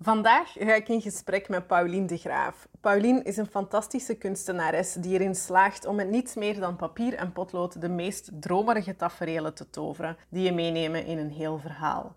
Vandaag ga ik in gesprek met Pauline de Graaf. Pauline is een fantastische kunstenares die erin slaagt om met niets meer dan papier en potlood de meest dromerige taferelen te toveren die je meenemen in een heel verhaal.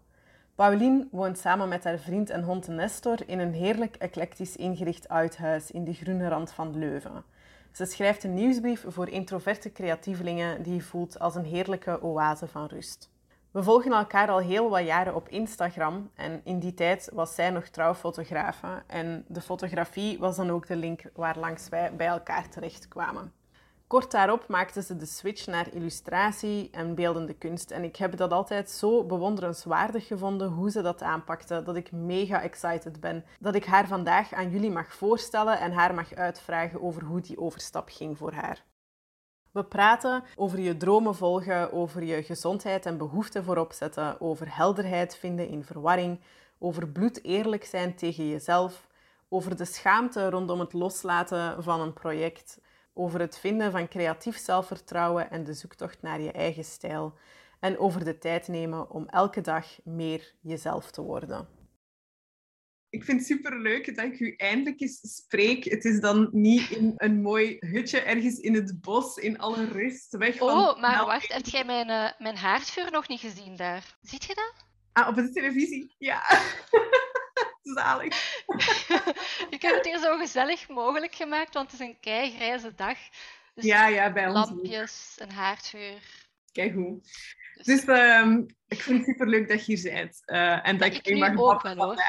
Pauline woont samen met haar vriend en hond Nestor in een heerlijk eclectisch ingericht uithuis in de groene rand van Leuven. Ze schrijft een nieuwsbrief voor introverte creatievelingen die je voelt als een heerlijke oase van rust. We volgen elkaar al heel wat jaren op Instagram en in die tijd was zij nog trouwfotografe en de fotografie was dan ook de link waar langs wij bij elkaar terechtkwamen. Kort daarop maakte ze de switch naar illustratie en beeldende kunst en ik heb dat altijd zo bewonderenswaardig gevonden hoe ze dat aanpakte, dat ik mega excited ben dat ik haar vandaag aan jullie mag voorstellen en haar mag uitvragen over hoe die overstap ging voor haar. We praten over je dromen volgen, over je gezondheid en behoeften voorop zetten, over helderheid vinden in verwarring, over bloed eerlijk zijn tegen jezelf, over de schaamte rondom het loslaten van een project, over het vinden van creatief zelfvertrouwen en de zoektocht naar je eigen stijl, en over de tijd nemen om elke dag meer jezelf te worden. Ik vind het superleuk dat ik u eindelijk eens spreek. Het is dan niet in een mooi hutje ergens in het bos, in alle rust, weg van... Oh, maar wacht, heb jij mijn, uh, mijn haardvuur nog niet gezien daar? Ziet je dat? Ah, op de televisie? Ja. Zalig. ik heb het hier zo gezellig mogelijk gemaakt, want het is een keigrijze dag. Dus ja, ja, bij ons Lampjes, een haardvuur. Kijk hoe. Dus, dus um, ik vind het superleuk dat je hier bent. Uh, en dat ik, ik mag ook wel, hoor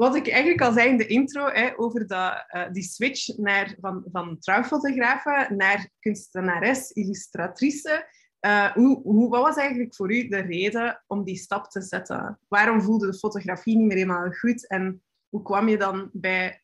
wat ik eigenlijk al zei in de intro hè, over dat, uh, die switch naar, van, van naar kunstenares, illustratrice. Uh, hoe, hoe, wat was eigenlijk voor u de reden om die stap te zetten? Waarom voelde de fotografie niet meer helemaal goed? En hoe kwam je dan bij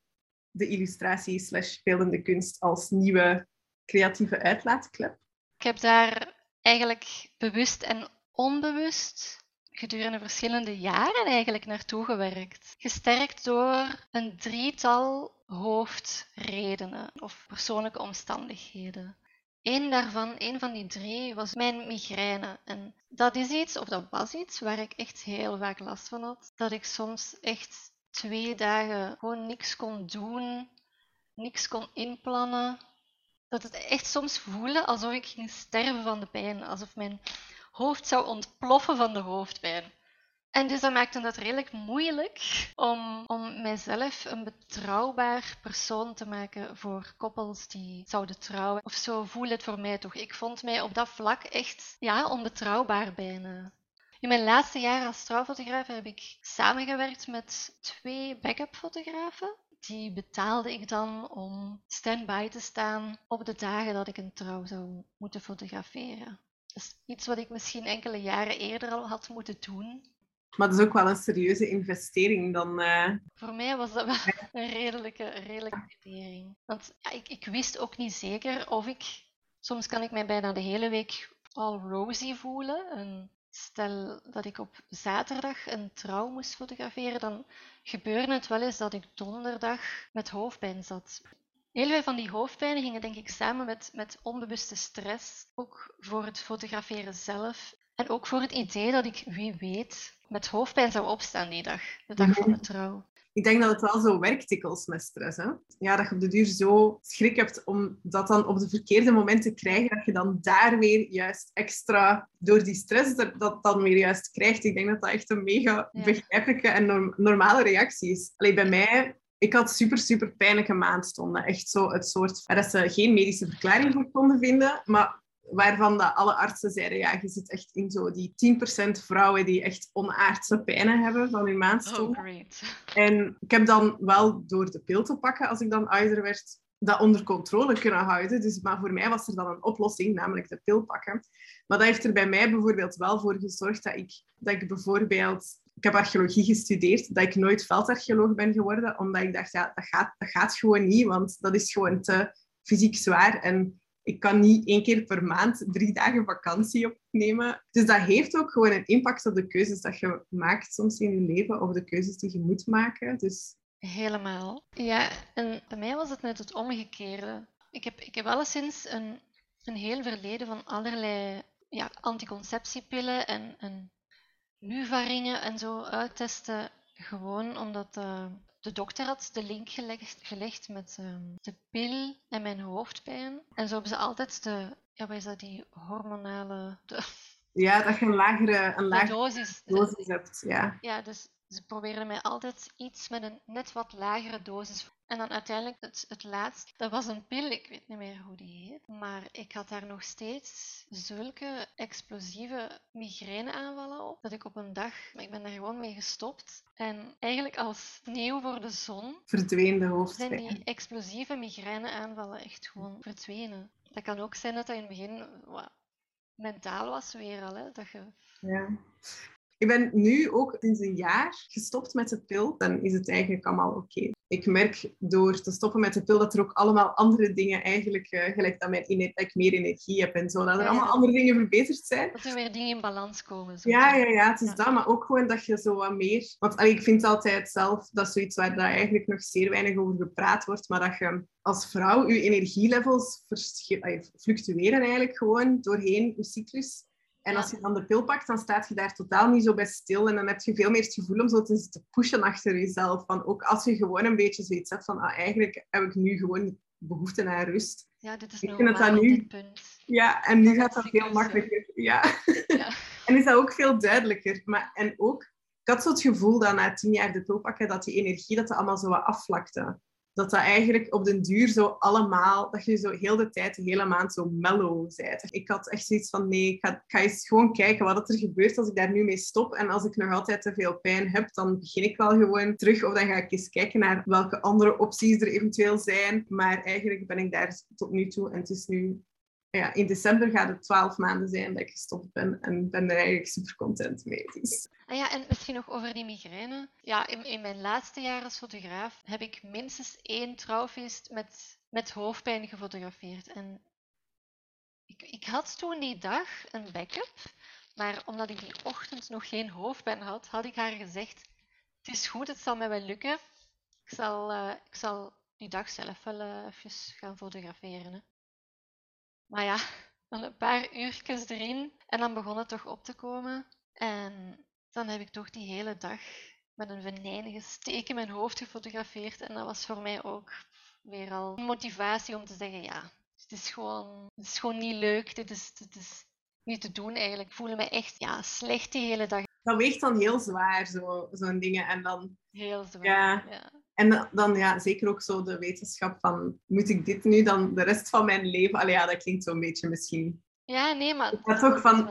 de illustratie slash beeldende kunst als nieuwe creatieve uitlaatklep? Ik heb daar eigenlijk bewust en onbewust gedurende verschillende jaren eigenlijk naartoe gewerkt. Gesterkt door een drietal hoofdredenen of persoonlijke omstandigheden. Eén daarvan, een van die drie, was mijn migraine. En dat is iets, of dat was iets, waar ik echt heel vaak last van had. Dat ik soms echt twee dagen gewoon niks kon doen, niks kon inplannen. Dat het echt soms voelde alsof ik ging sterven van de pijn. Alsof mijn hoofd zou ontploffen van de hoofdpijn. En dus dat maakte dat redelijk moeilijk om, om mijzelf een betrouwbaar persoon te maken voor koppels die zouden trouwen. Of zo voelde het voor mij toch. Ik vond mij op dat vlak echt ja, onbetrouwbaar bijna. In mijn laatste jaar als trouwfotograaf heb ik samengewerkt met twee backup fotografen. Die betaalde ik dan om stand-by te staan op de dagen dat ik een trouw zou moeten fotograferen. Is iets wat ik misschien enkele jaren eerder al had moeten doen. Maar dat is ook wel een serieuze investering dan... Uh... Voor mij was dat wel een redelijke, redelijke investering. Want ja, ik, ik wist ook niet zeker of ik... Soms kan ik mij bijna de hele week al rosy voelen. En stel dat ik op zaterdag een trouw moest fotograferen, dan gebeurde het wel eens dat ik donderdag met hoofdpijn zat. Heel veel van die hoofdpijnen gingen denk ik samen met, met onbewuste stress, ook voor het fotograferen zelf. En ook voor het idee dat ik, wie weet, met hoofdpijn zou opstaan die dag, de dag van de trouw. Ik denk dat het wel zo werkt dikwijls met stress. Hè? Ja, dat je op de duur zo schrik hebt om dat dan op de verkeerde moment te krijgen, dat je dan daar weer juist extra door die stress dat dan weer juist krijgt. Ik denk dat dat echt een mega begrijpelijke en normale reactie is. Alleen bij mij ik had super, super pijnlijke maandstonden. Echt zo het soort waar ze geen medische verklaring voor konden vinden, maar waarvan de alle artsen zeiden, ja, je zit echt in zo die 10% vrouwen die echt onaardse pijnen hebben van hun maandstonden. Oh, great. En ik heb dan wel door de pil te pakken, als ik dan ouder werd, dat onder controle kunnen houden. Dus, maar voor mij was er dan een oplossing, namelijk de pil pakken. Maar dat heeft er bij mij bijvoorbeeld wel voor gezorgd dat ik, dat ik bijvoorbeeld ik heb archeologie gestudeerd, dat ik nooit veldarcheoloog ben geworden, omdat ik dacht, ja, dat gaat, dat gaat gewoon niet, want dat is gewoon te fysiek zwaar. En ik kan niet één keer per maand drie dagen vakantie opnemen. Dus dat heeft ook gewoon een impact op de keuzes dat je maakt soms in je leven, of de keuzes die je moet maken. Dus... Helemaal. Ja, en bij mij was het net het omgekeerde. Ik heb, ik heb alleszins een, een heel verleden van allerlei ja, anticonceptiepillen en, en nuvaringen en zo uittesten gewoon omdat uh, de dokter had de link gelegd, gelegd met um, de pil en mijn hoofdpijn. En zo hebben ze altijd de, ja, wat is dat, die hormonale... De, ja, dat je een lagere, een lagere dosis, dosis hebt. Ja, ja dus ze probeerden mij altijd iets met een net wat lagere dosis. En dan uiteindelijk het, het laatste, dat was een pil, ik weet niet meer hoe die heet. Maar ik had daar nog steeds zulke explosieve migraineaanvallen op, dat ik op een dag, ik ben daar gewoon mee gestopt. En eigenlijk als sneeuw voor de zon, verdween de hoofdpijn. zijn die explosieve migraineaanvallen echt gewoon verdwenen. Dat kan ook zijn dat dat in het begin wat, mentaal was weer al, hè, dat je... Ja. Ik ben nu ook sinds een jaar gestopt met de pil. Dan is het eigenlijk allemaal oké. Ik merk door te stoppen met de pil dat er ook allemaal andere dingen eigenlijk, uh, gelijk dat, mijn, dat ik meer energie heb en zo, dat er allemaal andere dingen verbeterd zijn. Dat er weer dingen in balans komen. Zo ja, ja, ja, het is dat. Maar ook gewoon dat je zo wat meer... Want allee, ik vind altijd zelf, dat is zoiets waar dat eigenlijk nog zeer weinig over gepraat wordt, maar dat je als vrouw je energielevels fluctueren eigenlijk gewoon doorheen je cyclus. En als je dan de pil pakt, dan staat je daar totaal niet zo bij stil. En dan heb je veel meer het gevoel om zo te zitten pushen achter jezelf. Van ook als je gewoon een beetje zoiets hebt van, ah, eigenlijk heb ik nu gewoon behoefte aan rust. Ja, dit is ik vind dat nu... punt. Ja, en nu gaat dat veel makkelijker. Ja. ja. en is dat ook veel duidelijker. Maar, en ook, ik had zo het gevoel dat na tien jaar de pil pakken, dat die energie dat allemaal zo wat afvlakte dat dat eigenlijk op den duur zo allemaal, dat je zo heel de tijd, de hele maand zo mellow bent. Ik had echt zoiets van, nee, ik ga, ik ga eens gewoon kijken wat er gebeurt als ik daar nu mee stop. En als ik nog altijd te veel pijn heb, dan begin ik wel gewoon terug. Of dan ga ik eens kijken naar welke andere opties er eventueel zijn. Maar eigenlijk ben ik daar tot nu toe. En het is nu ja, in december gaat het twaalf maanden zijn dat ik gestopt ben en ben er eigenlijk super content mee. Dus. Ah ja, en misschien nog over die migraine. Ja, in, in mijn laatste jaar als fotograaf heb ik minstens één trouwfeest met, met hoofdpijn gefotografeerd. En ik, ik had toen die dag een backup, maar omdat ik die ochtend nog geen hoofdpijn had, had ik haar gezegd: Het is goed, het zal mij wel lukken. Ik zal, uh, ik zal die dag zelf wel uh, even gaan fotograferen. Maar ja, dan een paar uurtjes erin en dan begon het toch op te komen. En dan heb ik toch die hele dag met een venijnige steek in mijn hoofd gefotografeerd. En dat was voor mij ook weer al motivatie om te zeggen, ja, het is gewoon, het is gewoon niet leuk. Dit is, dit is niet te doen eigenlijk. Ik voelde me echt ja, slecht die hele dag. Dat weegt dan heel zwaar, zo'n zo dingen. En dan, heel zwaar, ja. En dan ja, zeker ook zo de wetenschap van, moet ik dit nu dan de rest van mijn leven... Allee, ja, dat klinkt zo'n beetje misschien... Ja, nee, maar... Dat toch van,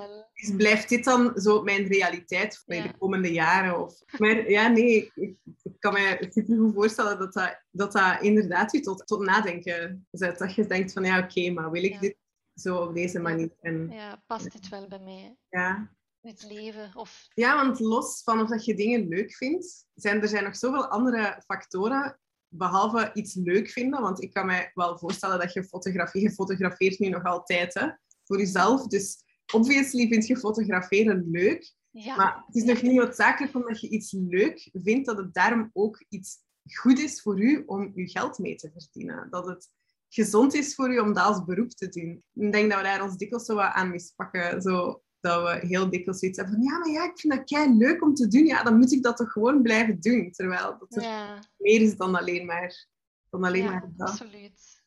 blijft dit dan zo mijn realiteit voor de komende jaren? Of... Maar ja, nee, ik, kan me super goed voorstellen dat dat, dat, dat inderdaad je tot, tot nadenken zet. Dat je denkt van, ja, oké, maar wil ik dit zo op deze manier? En, ja, past dit wel bij mij? Ja het leven? Of... Ja, want los van of dat je dingen leuk vindt, zijn er zijn nog zoveel andere factoren behalve iets leuk vinden. Want ik kan me wel voorstellen dat je fotografie, je fotografeert nu nog altijd hè, voor jezelf. Dus obviously vind je fotograferen leuk. Ja. Maar het is nog niet noodzakelijk omdat je iets leuk vindt, dat het daarom ook iets goed is voor u om je geld mee te verdienen. Dat het gezond is voor u om dat als beroep te doen. Ik denk dat we daar ons dikwijls zo wat aan mispakken. Zo, dat we heel dikwijls zoiets hebben van ja, maar ja, ik vind dat kei leuk om te doen. Ja, dan moet ik dat toch gewoon blijven doen. Terwijl dat er meer is dan alleen maar, dan alleen ja, maar dat. absoluut.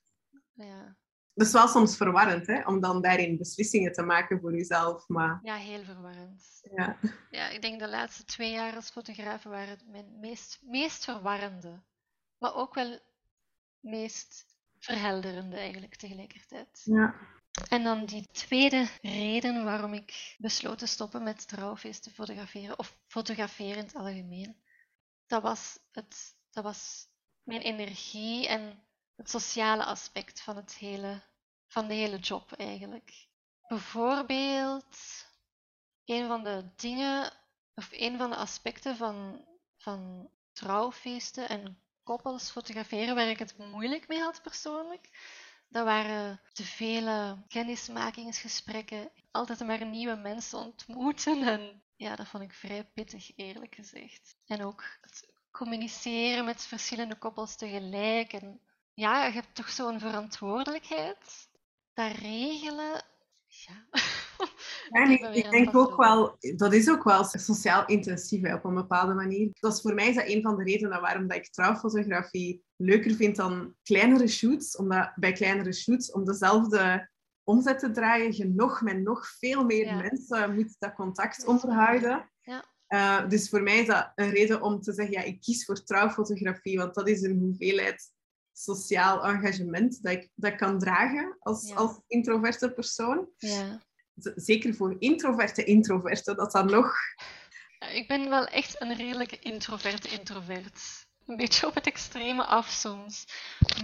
Ja. Dat is wel soms verwarrend, hè, om dan daarin beslissingen te maken voor jezelf. Maar... Ja, heel verwarrend. Ja. ja, ik denk de laatste twee jaar als fotograaf waren het mijn meest, meest verwarrende. Maar ook wel meest verhelderende eigenlijk tegelijkertijd. Ja. En dan die tweede reden waarom ik besloot te stoppen met trouwfeesten fotograferen, of fotograferen in het algemeen, dat was, het, dat was mijn energie en het sociale aspect van, het hele, van de hele job eigenlijk. Bijvoorbeeld, een van de dingen, of een van de aspecten van, van trouwfeesten en koppels fotograferen waar ik het moeilijk mee had persoonlijk, dat waren te vele kennismakingsgesprekken. Altijd maar nieuwe mensen ontmoeten. En ja, dat vond ik vrij pittig, eerlijk gezegd. En ook het communiceren met verschillende koppels tegelijk. En ja, je hebt toch zo'n verantwoordelijkheid. Dat regelen, ja, Ja, ik, ik denk ook wel, dat is ook wel sociaal intensief op een bepaalde manier. Dat is voor mij is dat een van de redenen waarom dat ik trouwfotografie leuker vind dan kleinere shoots. Omdat bij kleinere shoots, om dezelfde omzet te draaien, je nog met nog veel meer mensen moet dat contact onderhouden. Ja. Uh, dus voor mij is dat een reden om te zeggen, ja, ik kies voor trouwfotografie, want dat is een hoeveelheid sociaal engagement dat ik, dat kan dragen als, als introverte persoon. Ja. Zeker voor introverte introverten, dat dan nog... Ik ben wel echt een redelijke introverte introvert. Een beetje op het extreme af soms.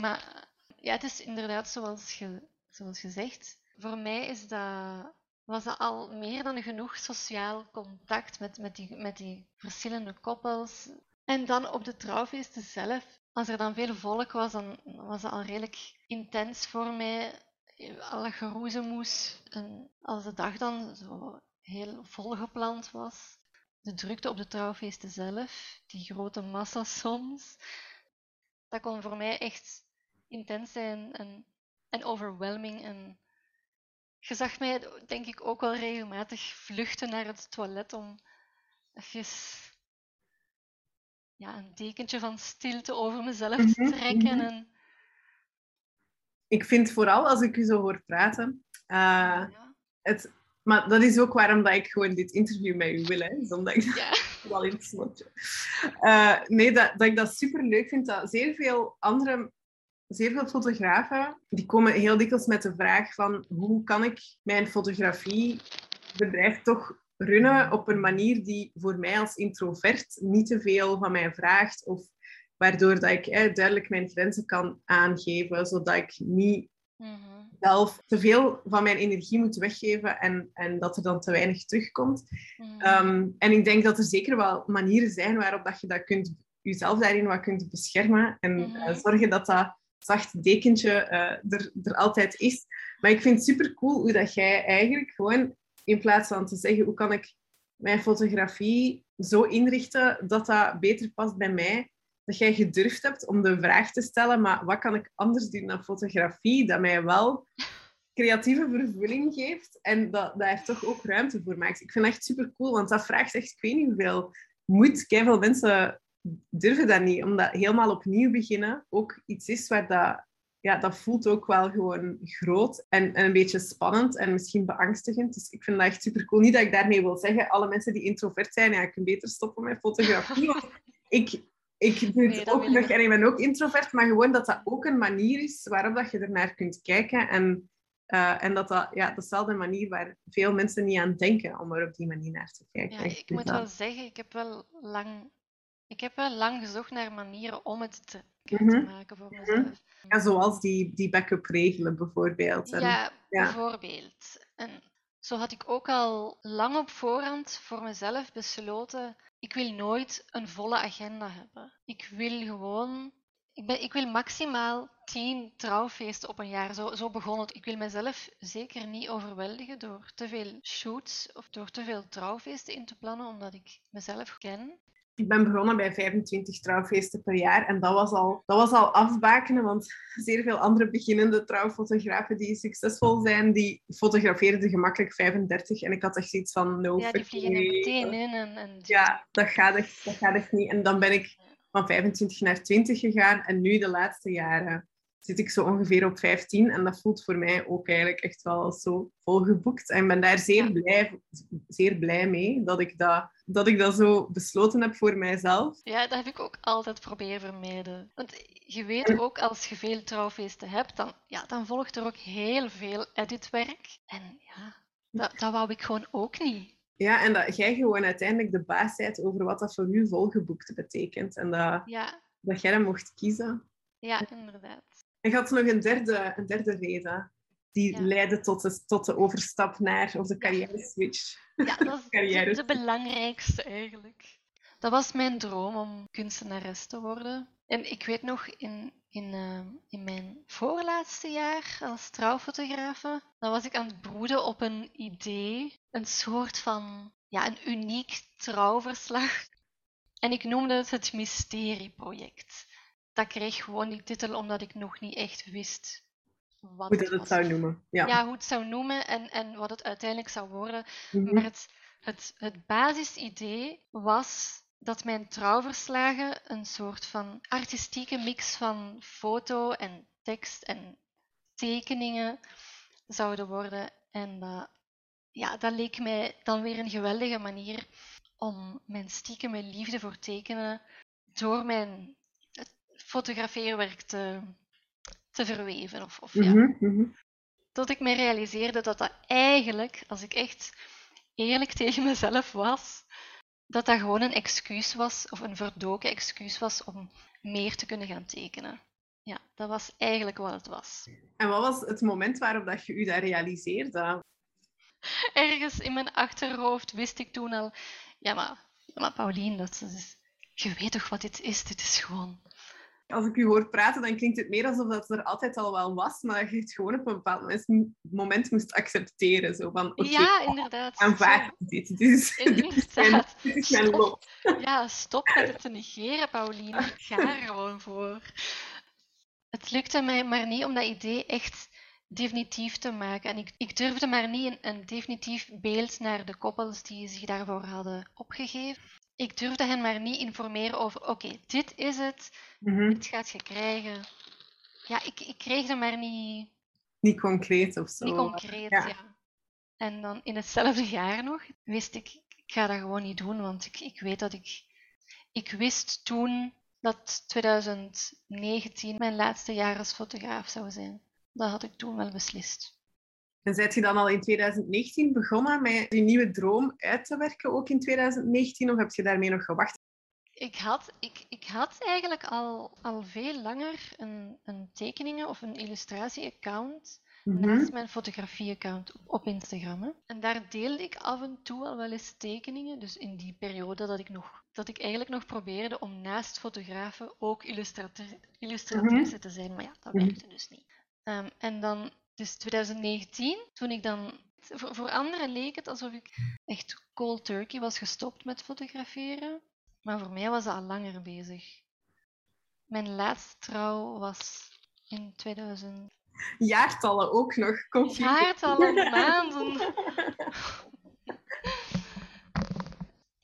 Maar ja, het is inderdaad zoals je, zoals je zegt. Voor mij is dat, was dat al meer dan genoeg sociaal contact met, met, die, met die verschillende koppels. En dan op de trouwfeesten zelf als er dan veel volk was, dan was het al redelijk intens voor mij. Alle geroezemoes. En als de dag dan zo heel volgepland was. De drukte op de trouwfeesten zelf, die grote massa soms. Dat kon voor mij echt intens zijn en, en overwhelming. En je zag mij, denk ik, ook wel regelmatig vluchten naar het toilet om even ja, een dekentje van stilte over mezelf te mhm, trekken. Mhm. En... Ik vind vooral als ik u zo hoor praten, uh, het, maar dat is ook waarom dat ik gewoon dit interview met u wil, hè, omdat ik ja. wel in het slotje. Uh, nee, dat, dat ik dat super leuk vind, dat zeer veel andere zeer veel fotografen die komen heel dikwijls met de vraag van hoe kan ik mijn fotografiebedrijf toch runnen op een manier die voor mij als introvert niet te veel van mij vraagt. Of waardoor dat ik duidelijk mijn grenzen kan aangeven, zodat ik niet mm-hmm. zelf te veel van mijn energie moet weggeven en, en dat er dan te weinig terugkomt. Mm-hmm. Ehm, en ik denk dat er zeker wel manieren zijn waarop dat je dat kunt, jezelf daarin wat kunt beschermen en mm-hmm. eh, zorgen dat dat zacht dekentje uh, er, er altijd is. Maar ik vind het super cool hoe dat jij eigenlijk gewoon in plaats van te zeggen, hoe kan ik mijn fotografie zo inrichten dat dat beter past bij mij, dat jij gedurfd hebt om de vraag te stellen, maar wat kan ik anders doen dan fotografie, dat mij wel creatieve vervulling geeft en dat, dat er toch ook ruimte voor maakt. Ik vind het echt super cool, want dat vraagt echt, ik weet niet hoeveel moed. Veel mensen durven dat niet, omdat helemaal opnieuw beginnen ook iets is waar dat ja, dat voelt ook wel gewoon groot en, en, een beetje spannend en misschien beangstigend. Dus ik vind dat echt super cool. Niet dat ik daarmee wil zeggen, alle mensen die introvert zijn, ja, ik kan beter stoppen met fotografie. ik, ik doe het ook nog en ik ben ook introvert, maar gewoon dat dat ook een manier is waarop dat je ernaar kunt kijken. En, uh, en dat dat ja, dezelfde manier waar veel mensen niet aan denken om er op die manier naar te kijken. Ja, ik moet wel zeggen, ik heb wel lang ik heb wel lang gezocht naar manieren om het te, te mhm. maken voor mhm. mezelf. Ja, zoals die, die backup regelen bijvoorbeeld. En, ja, bijvoorbeeld. En zo had ik ook al lang op voorhand voor mezelf besloten, ik wil nooit een volle agenda hebben. Ik wil gewoon ik, ben, ik, wil maximaal tien trouwfeesten op een jaar. Zo, zo begon het. Ik wil mezelf zeker niet overweldigen door te veel shoots of door te veel trouwfeesten in te plannen, omdat ik mezelf ken ik ben begonnen bij 25 trouwfeesten per jaar. En dat was al, dat was al afbakenen, want zeer veel andere beginnende trouwfotografen die succesvol zijn, die fotografeerden gemakkelijk 35. En ik had echt iets van, no Ja, die vliegen er meteen in. En, en... Ja, dat gaat, echt, dat gaat echt niet. En dan ben ik van 25 naar 20 gegaan. En nu, de laatste jaren, zit ik zo ongeveer op 15. En dat voelt voor mij ook eigenlijk echt wel zo volgeboekt. En ik ben daar zeer, blij, zeer blij mee dat ik dat, dat ik dat zo besloten heb voor mijzelf. Ja, dat heb ik ook altijd proberen vermijden. Want je weet ook, als je veel trouwfeesten hebt, dan, ja, dan volgt er ook heel veel editwerk. En ja, dat, dat wou ik gewoon ook niet. Ja, en dat jij gewoon uiteindelijk de baas bent over wat dat voor u volgeboekt betekent. En dat, ja. dat jij dat mocht kiezen. Ja, inderdaad. En had nog een derde, een derde reden die leidde tot de, tot de overstap naar, of de carrière switch. Ja, dat is. De, belangrijkste eigenlijk. Dat was mijn droom om kunstenares te worden. En ik weet nog, in, in, uh, in mijn voorlaatste jaar als trouwfotografe, dan was ik aan het broeden op een idee, een soort van, ja, een uniek trouwverslag. En ik noemde het het mysterieproject dat kreeg gewoon die titel omdat ik nog niet echt wist wat Hoe het dat het was. zou noemen. Ja. Ja, hoe het zou noemen en, en wat het uiteindelijk zou worden. Mhm. Maar het, het, het basisidee was dat mijn trouwverslagen een soort van artistieke mix van foto en tekst en tekeningen zouden worden. En dat, ja, dat leek mij dan weer een geweldige manier om mijn stiekeme liefde voor tekenen door mijn fotografeerwerk te, te verweven. Of, of ja, Mhm, mhm. tot ik me realiseerde dat dat eigenlijk, als ik echt eerlijk tegen mezelf was, dat dat gewoon een excuus was, of een verdoken excuus was om meer te kunnen gaan tekenen. Ja, dat was eigenlijk wat het was. En wat was het moment waarop dat je u dat realiseerde? Ergens in mijn achterhoofd wist ik toen al, ja maar, ja, maar Paulien, dat is, je weet toch wat dit is? Dit is gewoon... Als ik u hoor praten, dan klinkt het meer alsof dat er altijd al wel was, maar dat je het gewoon op een bepaald moment- moest accepteren. Zo van, ja, inderdaad. aanvaard dit. Dit is, Zo, dit is mijn, Inderdaad. dit is mijn lot. Ja, stop met het te negeren, Pauline. Ga er gewoon voor. Het lukte mij maar niet om dat idee echt definitief te maken. En ik, ik durfde maar niet een, een definitief beeld naar de koppels die zich daarvoor hadden opgegeven. Ik durfde hen maar niet informeren over, oké, dit is het, Mhm. dit gaat je krijgen. Ja, ik, ik kreeg er maar niet, Niet concreet of zo. niet concreet, ja. ja. En dan in hetzelfde jaar nog wist ik, ik ga dat gewoon niet doen, want ik, ik weet dat ik... Ik wist toen dat 2019 mijn laatste jaar als fotograaf zou zijn. Dat had ik toen wel beslist. En zijt je dan al in 2019 begonnen met die nieuwe droom uit te werken, ook in 2019? Of heb je daarmee nog gewacht? Ik had, ik, ik had eigenlijk al, al veel langer een, een tekeningen- of een illustratie-account Mhm. naast mijn fotografie-account op, op Instagram. Hè. En daar deelde ik af en toe al wel eens tekeningen. Dus in die periode dat ik, nog, dat ik eigenlijk nog probeerde om naast fotografen ook illustratrice te zijn. Maar ja, dat Mhm. werkte dus niet. Ehm, en dan, dus 2019, toen ik dan... Voor, voor anderen leek het alsof ik echt cold turkey was gestopt met fotograferen. Maar voor mij was dat al langer bezig. Mijn laatste trouw was in 2000. Jaartallen ook nog. Confus. Jaartallen, maanden.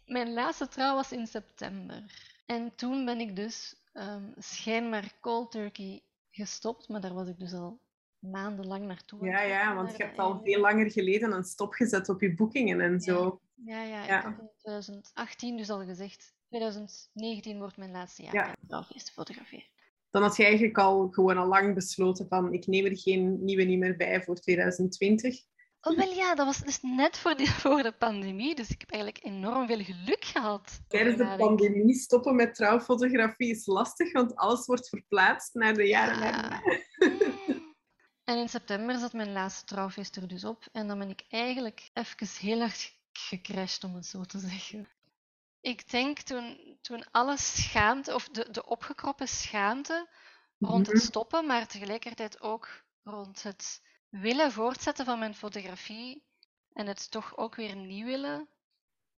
Mijn laatste trouw was in september. En toen ben ik dus ehm schijnbaar cold turkey gestopt, maar daar was ik dus al maandenlang naartoe. Ja, ja, want je hebt al einde. veel langer geleden een stop gezet op je boekingen en zo. Ja, ja, Ja. ik had in 2018 dus al gezegd. 2019 wordt mijn laatste jaar Ja. te fotograferen. Dan had je eigenlijk al gewoon al lang besloten van ik neem er geen nieuwe niet meer bij voor 2020. Oh, wel ja, dat was dus net voor de, voor de pandemie, dus ik heb eigenlijk enorm veel geluk gehad. Tijdens de pandemie stoppen met trouwfotografie is lastig, want alles wordt verplaatst naar de jaren Ja. En in september zat mijn laatste trouwfeest er dus op. En dan ben ik eigenlijk even heel erg gecrashed, om het zo te zeggen. Ik denk toen, toen alle schaamte, of de, de opgekroppen schaamte rond het Mhm. stoppen, maar tegelijkertijd ook rond het willen voortzetten van mijn fotografie en het toch ook weer niet willen.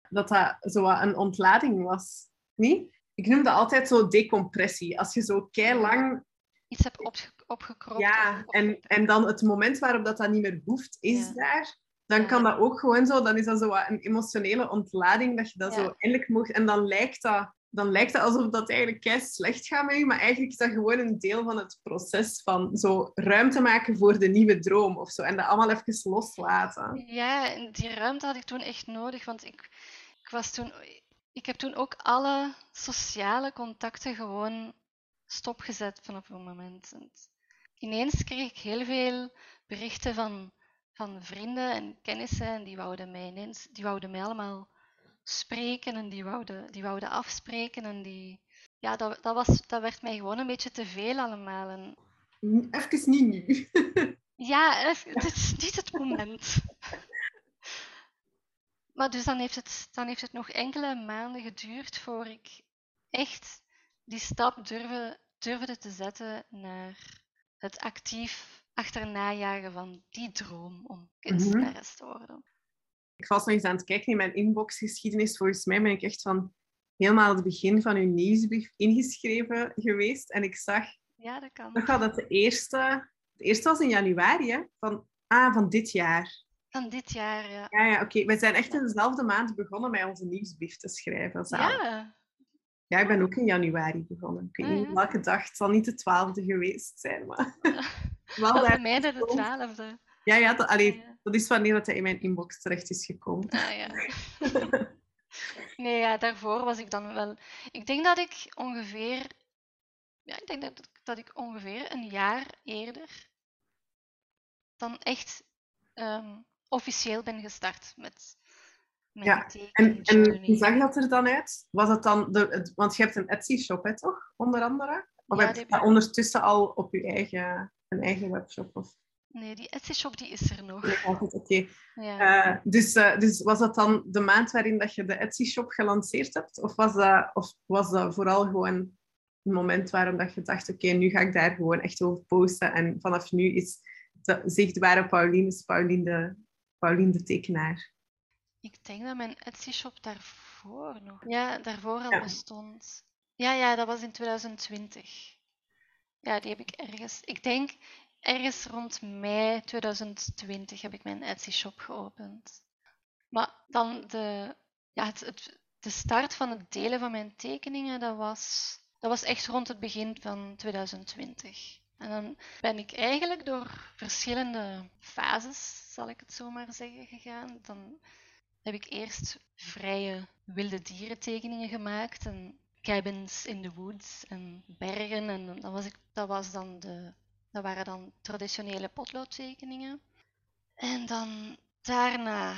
Dat dat zo een ontlading was. Niet? Ik noem dat altijd zo decompressie. Als je zo kei lang Iets heb opge opgekropt. Ja, en, en dan het moment waarop dat, dat niet meer hoeft, is Ja. daar. Dan Ja. kan dat ook gewoon zo, dan is dat zo wat een emotionele ontlading, dat je dat Ja. zo eindelijk mocht. En dan lijkt dat, dan lijkt dat alsof dat eigenlijk kei slecht gaat met je, maar eigenlijk is dat gewoon een deel van het proces van zo ruimte maken voor de nieuwe droom of zo. En dat allemaal even loslaten. Ja, en die ruimte had ik toen echt nodig, want ik, ik was toen... Ik heb toen ook alle sociale contacten gewoon stopgezet vanaf een moment. En ineens kreeg ik heel veel berichten van, van vrienden en kennissen en die wouden mij ineens... Die wouden mij allemaal spreken en die wouden, die wouden afspreken en die... Ja, dat, dat, was, dat werd mij gewoon een beetje te veel allemaal. En Even niet nu. Ja, eff- het is niet het moment. Maar dus dan heeft, het, dan heeft het nog enkele maanden geduurd voor ik echt die stap durfde, durfde te zetten naar het actief achterna jagen van die droom om kunstenares te worden. Ik was nog eens aan het kijken in mijn inboxgeschiedenis. Volgens mij ben ik echt van helemaal het begin van uw nieuwsbrief ingeschreven geweest. En ik zag Ja, dat kan. nog wel dat de eerste, De eerste was in januari, hè? Van, ah, van dit jaar. Van dit jaar, ja. Ja, ja oké. We zijn echt in dezelfde maand begonnen met onze nieuwsbrief te schrijven. Ja, Ja, ik ben ook in januari begonnen. Ik weet Ah, niet welke dag. Het zal niet de twaalfde geweest zijn, maar... wel daar... mij de twaalfde. Ja, ja, dat, allee, Ja. dat is wanneer dat hij in mijn inbox terecht is gekomen. Ah, ja. Nee, ja, daarvoor was ik dan wel... Ik denk dat ik ongeveer... Ja, ik denk dat, dat ik ongeveer een jaar eerder dan echt ehm, officieel ben gestart met Ja, En, en hoe zag dat er dan uit? Was het dan... De, want je hebt een Etsy-shop, hè, toch? Onder andere? Of Ja, heb je ik. ondertussen al op je eigen, een eigen webshop? Of... Nee, die Etsy-shop die is er nog. Altijd, Oké. Ja. Eh, dus, eh, dus was dat dan de maand waarin dat je de Etsy-shop gelanceerd hebt? Of was dat, of was dat vooral gewoon een moment waarom dat je dacht, oké, nu ga ik daar gewoon echt over posten. En vanaf nu is de zichtbare Pauline, is Pauline de, Pauline de tekenaar. Ik denk dat mijn Etsy-shop daarvoor nog. Ja, daarvoor al Ja. bestond. Ja, ja, dat was in 2020. Ja, die heb ik ergens. Ik denk ergens rond mei 2020 heb ik mijn Etsy-shop geopend. Maar dan de, ja, het, het, de start van het delen van mijn tekeningen, dat was, dat was echt rond het begin van 2020. En dan ben ik eigenlijk door verschillende fases, zal ik het zo maar zeggen, gegaan. Dan heb ik eerst vrije wilde dierentekeningen gemaakt en cabins in the woods en bergen. En dat, was ik, dat, was dan de, dat waren dan traditionele potloodtekeningen. En dan daarna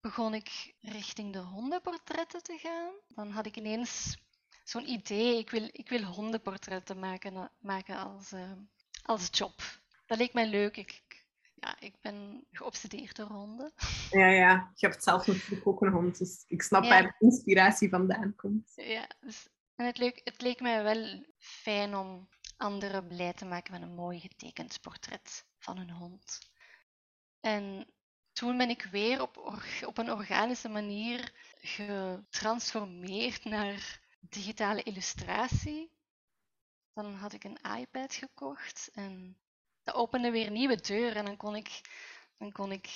begon ik richting de hondenportretten te gaan. Dan had ik ineens zo'n idee, ik wil, ik wil hondenportretten maken, maken als, eh, als job. Dat leek mij leuk. Ik, ja, ik ben geobsedeerd door honden. Ja, ja. Je hebt zelf natuurlijk ook een hond, dus ik snap Ja. waar de inspiratie vandaan komt. Ja, dus, en het leek, het leek mij wel fijn om anderen blij te maken met een mooi getekend portret van hun hond. En toen ben ik weer op, op een organische manier getransformeerd naar digitale illustratie. Dan had ik een iPad gekocht en dat opende weer nieuwe deuren. En dan kon ik, dan kon ik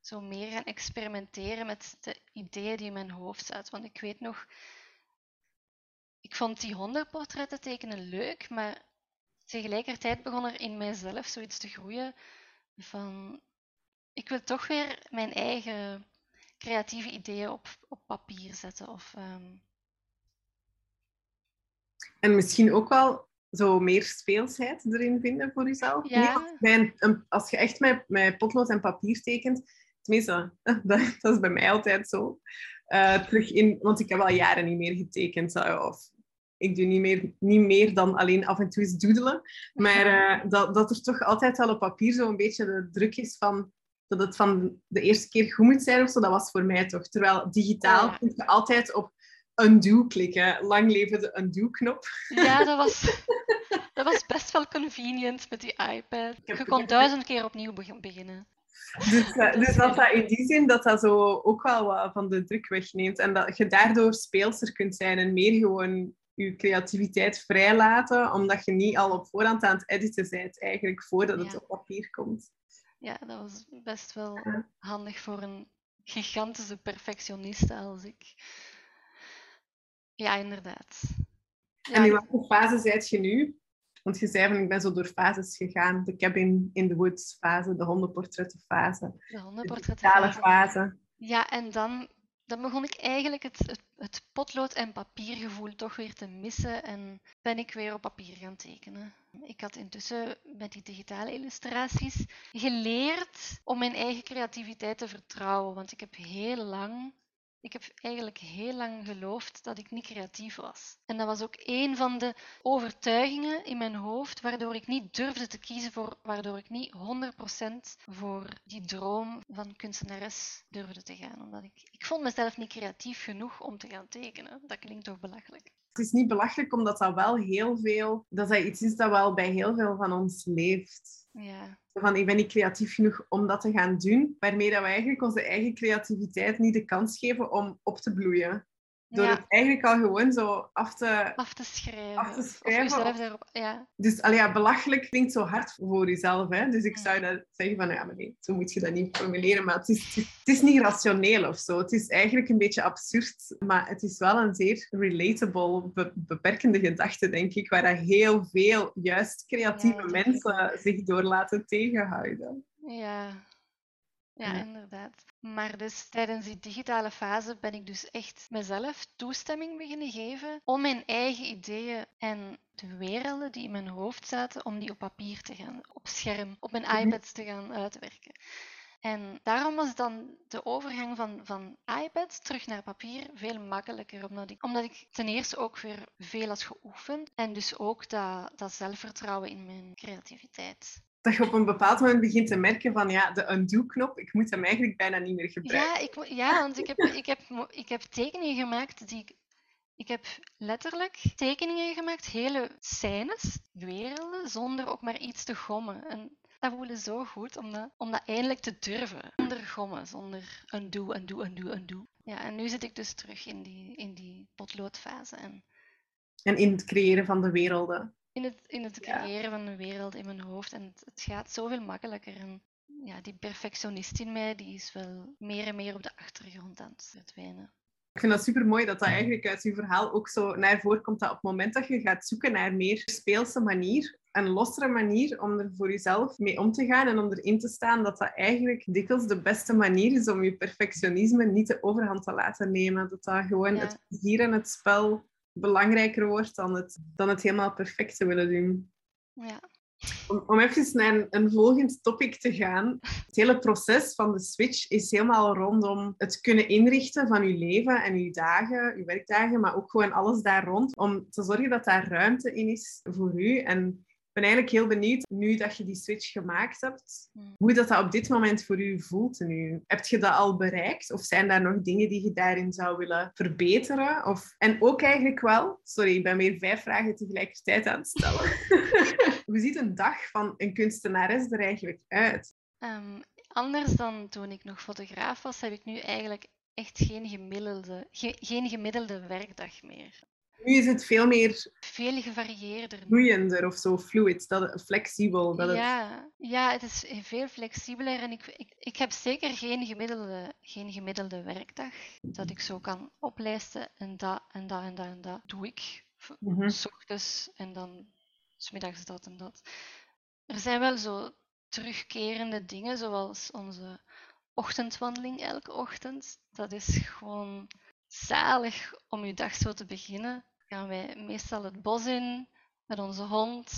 zo meer gaan experimenteren met de ideeën die in mijn hoofd zaten. Want ik weet nog, ik vond die hondenportretten tekenen leuk, maar tegelijkertijd begon er in mijzelf zoiets te groeien van, ik wil toch weer mijn eigen creatieve ideeën op, op papier zetten. Of, ehm, En misschien ook wel zo meer speelsheid erin vinden voor jezelf. Ja. Als, bij een, een- als je echt met, met potlood en papier tekent, tenminste, dat, dat is bij mij altijd zo. eh, terug in, want ik heb al jaren niet meer getekend. eh, Of ik doe niet meer, niet meer dan alleen af en toe eens doodelen. Maar eh, dat, dat er toch altijd wel op papier zo'n beetje de druk is van dat het van de eerste keer goed moet zijn of zo. Dat was voor mij toch. Terwijl digitaal Ja. kun je altijd op undo klikken. Lang leven de undo-knop. ja, dat was, dat was best wel convenient met die iPad. Je kon duizend keer opnieuw beg- beginnen. Dus, eh, dus dat dat in die zin dat dat zo ook wel wat van de druk wegneemt. En dat je daardoor speelser kunt zijn en meer gewoon je creativiteit vrijlaten, omdat je niet al op voorhand aan het editen bent, eigenlijk, voordat het Ja. op papier komt. Ja, dat was best wel handig voor een gigantische perfectioniste als ik. Ja, inderdaad. en in welke fase zijt je nu? Want je zei van, ik ben zo door fases gegaan. De cabin in the woods fase, de hondenportretten fase, de de hondenportretten. digitale fase. fase. Ja, en dan, dan begon ik eigenlijk het, het, het potlood- en papiergevoel toch weer te missen en ben ik weer op papier gaan tekenen. Ik had intussen met die digitale illustraties geleerd om mijn eigen creativiteit te vertrouwen, want ik heb heel lang, ik heb eigenlijk heel lang geloofd dat ik niet creatief was. En dat was ook een van de overtuigingen in mijn hoofd waardoor ik niet durfde te kiezen voor, waardoor ik niet 100% voor die droom van kunstenares durfde te gaan. Omdat ik, ik vond mezelf niet creatief genoeg om te gaan tekenen. Dat klinkt toch belachelijk? Het is niet belachelijk, omdat dat wel heel veel... Dat dat iets is dat wel bij heel veel van ons leeft. Ja, van ik ben niet creatief genoeg om dat te gaan doen, waarmee dat we eigenlijk onze eigen creativiteit niet de kans geven om op te bloeien. Door Ja. het eigenlijk al gewoon zo af te... Af te schrijven. Af te Of jezelf daarop... Ja, Dus allee, ja, belachelijk klinkt zo hard voor jezelf. Hè? Dus ik zou dat zeggen van, ja, maar nee, zo moet je dat niet formuleren. Maar het is, het is, niet rationeel of zo. Het is eigenlijk een beetje absurd. Maar het is wel een zeer relatable, be- beperkende gedachte, denk ik. Waar heel veel juist creatieve mensen zich door laten tegenhouden. ja. Ja, Ja. inderdaad. Maar dus tijdens die digitale fase ben ik dus echt mezelf toestemming beginnen geven om mijn eigen ideeën en de werelden die in mijn hoofd zaten, om die op papier te gaan, op scherm, op mijn Mhm. iPads te gaan uitwerken. En daarom was dan de overgang van, van iPad terug naar papier veel makkelijker, omdat ik, omdat ik ten eerste ook weer veel had geoefend en dus ook dat, dat zelfvertrouwen in mijn creativiteit. Dat je op een bepaald moment begint te merken van, ja, de undo-knop, ik moet hem eigenlijk bijna niet meer gebruiken. Ja, ik, ja want ik heb, ik, heb, ik heb tekeningen gemaakt die ik. Ik heb letterlijk tekeningen gemaakt, hele scènes, werelden, zonder ook maar iets te gommen. En dat voelde zo goed om dat, om dat eindelijk te durven. Zonder gommen, zonder undo, undo, undo, undo. Ja, en nu zit ik dus terug in die, in die potloodfase. En En in het creëren van de werelden. In het, in het Ja. creëren van een wereld in mijn hoofd. En het, het gaat zoveel makkelijker. En ja, die perfectionist in mij, die is wel meer en meer op de achtergrond aan het verdwijnen. Ik vind dat super mooi dat dat eigenlijk uit uw verhaal ook zo naar voren komt. Dat op het moment dat je gaat zoeken naar een meer speelse manier, een lossere manier om er voor jezelf mee om te gaan en om erin te staan, dat dat eigenlijk dikwijls de beste manier is om je perfectionisme niet de overhand te laten nemen. Dat dat gewoon Ja. het plezier en het spel belangrijker wordt dan het, dan het helemaal perfect te willen doen. Ja, Om, om even naar een, een volgend topic te gaan. Het hele proces van de switch is helemaal rondom het kunnen inrichten van je leven en je dagen, je werkdagen, maar ook gewoon alles daar rond. Om te zorgen dat daar ruimte in is voor u. En ben eigenlijk heel benieuwd, nu dat je die switch gemaakt hebt, Hmm. hoe dat, dat op dit moment voor u voelt nu. Heb je dat al bereikt? Of zijn daar nog dingen die je daarin zou willen verbeteren? Of... En ook eigenlijk wel, sorry, ik ben weer vijf vragen tegelijkertijd aan het stellen. Hoe ziet een dag van een kunstenares er eigenlijk uit? Ehm, anders dan toen ik nog fotograaf was, heb ik nu eigenlijk echt geen gemiddelde, ge- geen gemiddelde werkdag meer. Nu is het veel meer Veel gevarieerder. nu. vloeiender of zo, fluid, dat flexibel. Dat het... Ja, ja, het is veel flexibeler en ik, ik, ik heb zeker geen gemiddelde, geen gemiddelde werkdag dat ik zo kan oplijsten en dat en dat en dat en dat doe ik. Mhm. S ochtends en dan 's middags dat en dat. Er zijn wel zo terugkerende dingen, zoals onze ochtendwandeling elke ochtend. Dat is gewoon zalig om je dag zo te beginnen. Gaan wij meestal het bos in met onze hond.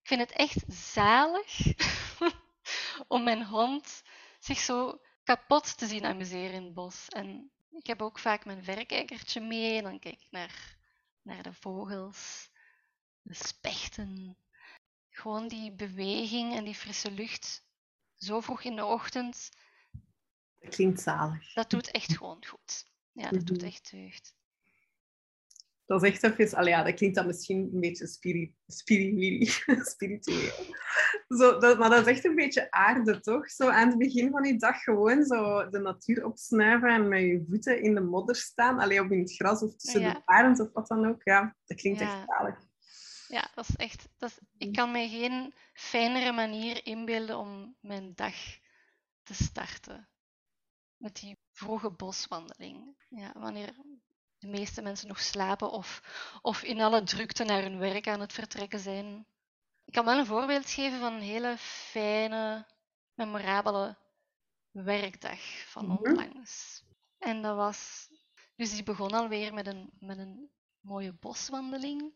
Ik vind het echt zalig om mijn hond zich zo kapot te zien amuseren in het bos. En ik heb ook vaak mijn verrekijkertje mee en dan kijk ik naar, naar de vogels, de spechten. Gewoon die beweging en die frisse lucht zo vroeg in de ochtend, Dat klinkt zalig. dat doet echt gewoon goed. Ja, dat doet Mhm. echt deugd. Dat is echt even... Allee, ja, dat klinkt dan misschien een beetje spiri, spiri, spiritueel. Zo, dat, maar dat is echt een beetje aarde, toch? Zo aan het begin van je dag gewoon zo de natuur opsnuiven en met je voeten in de modder staan. Alleen op in het gras of tussen Ja. de parens of wat dan ook. Ja, dat klinkt Ja. echt zalig. Ja, dat is echt. Dat is, ik kan mij geen fijnere manier inbeelden om mijn dag te starten. Met die vroege boswandeling. Ja, wanneer de meeste mensen nog slapen of, of in alle drukte naar hun werk aan het vertrekken zijn. Ik kan wel een voorbeeld geven van een hele fijne, memorabele werkdag van Mhm. onlangs. En dat was. Dus die begon alweer met een, met een mooie boswandeling.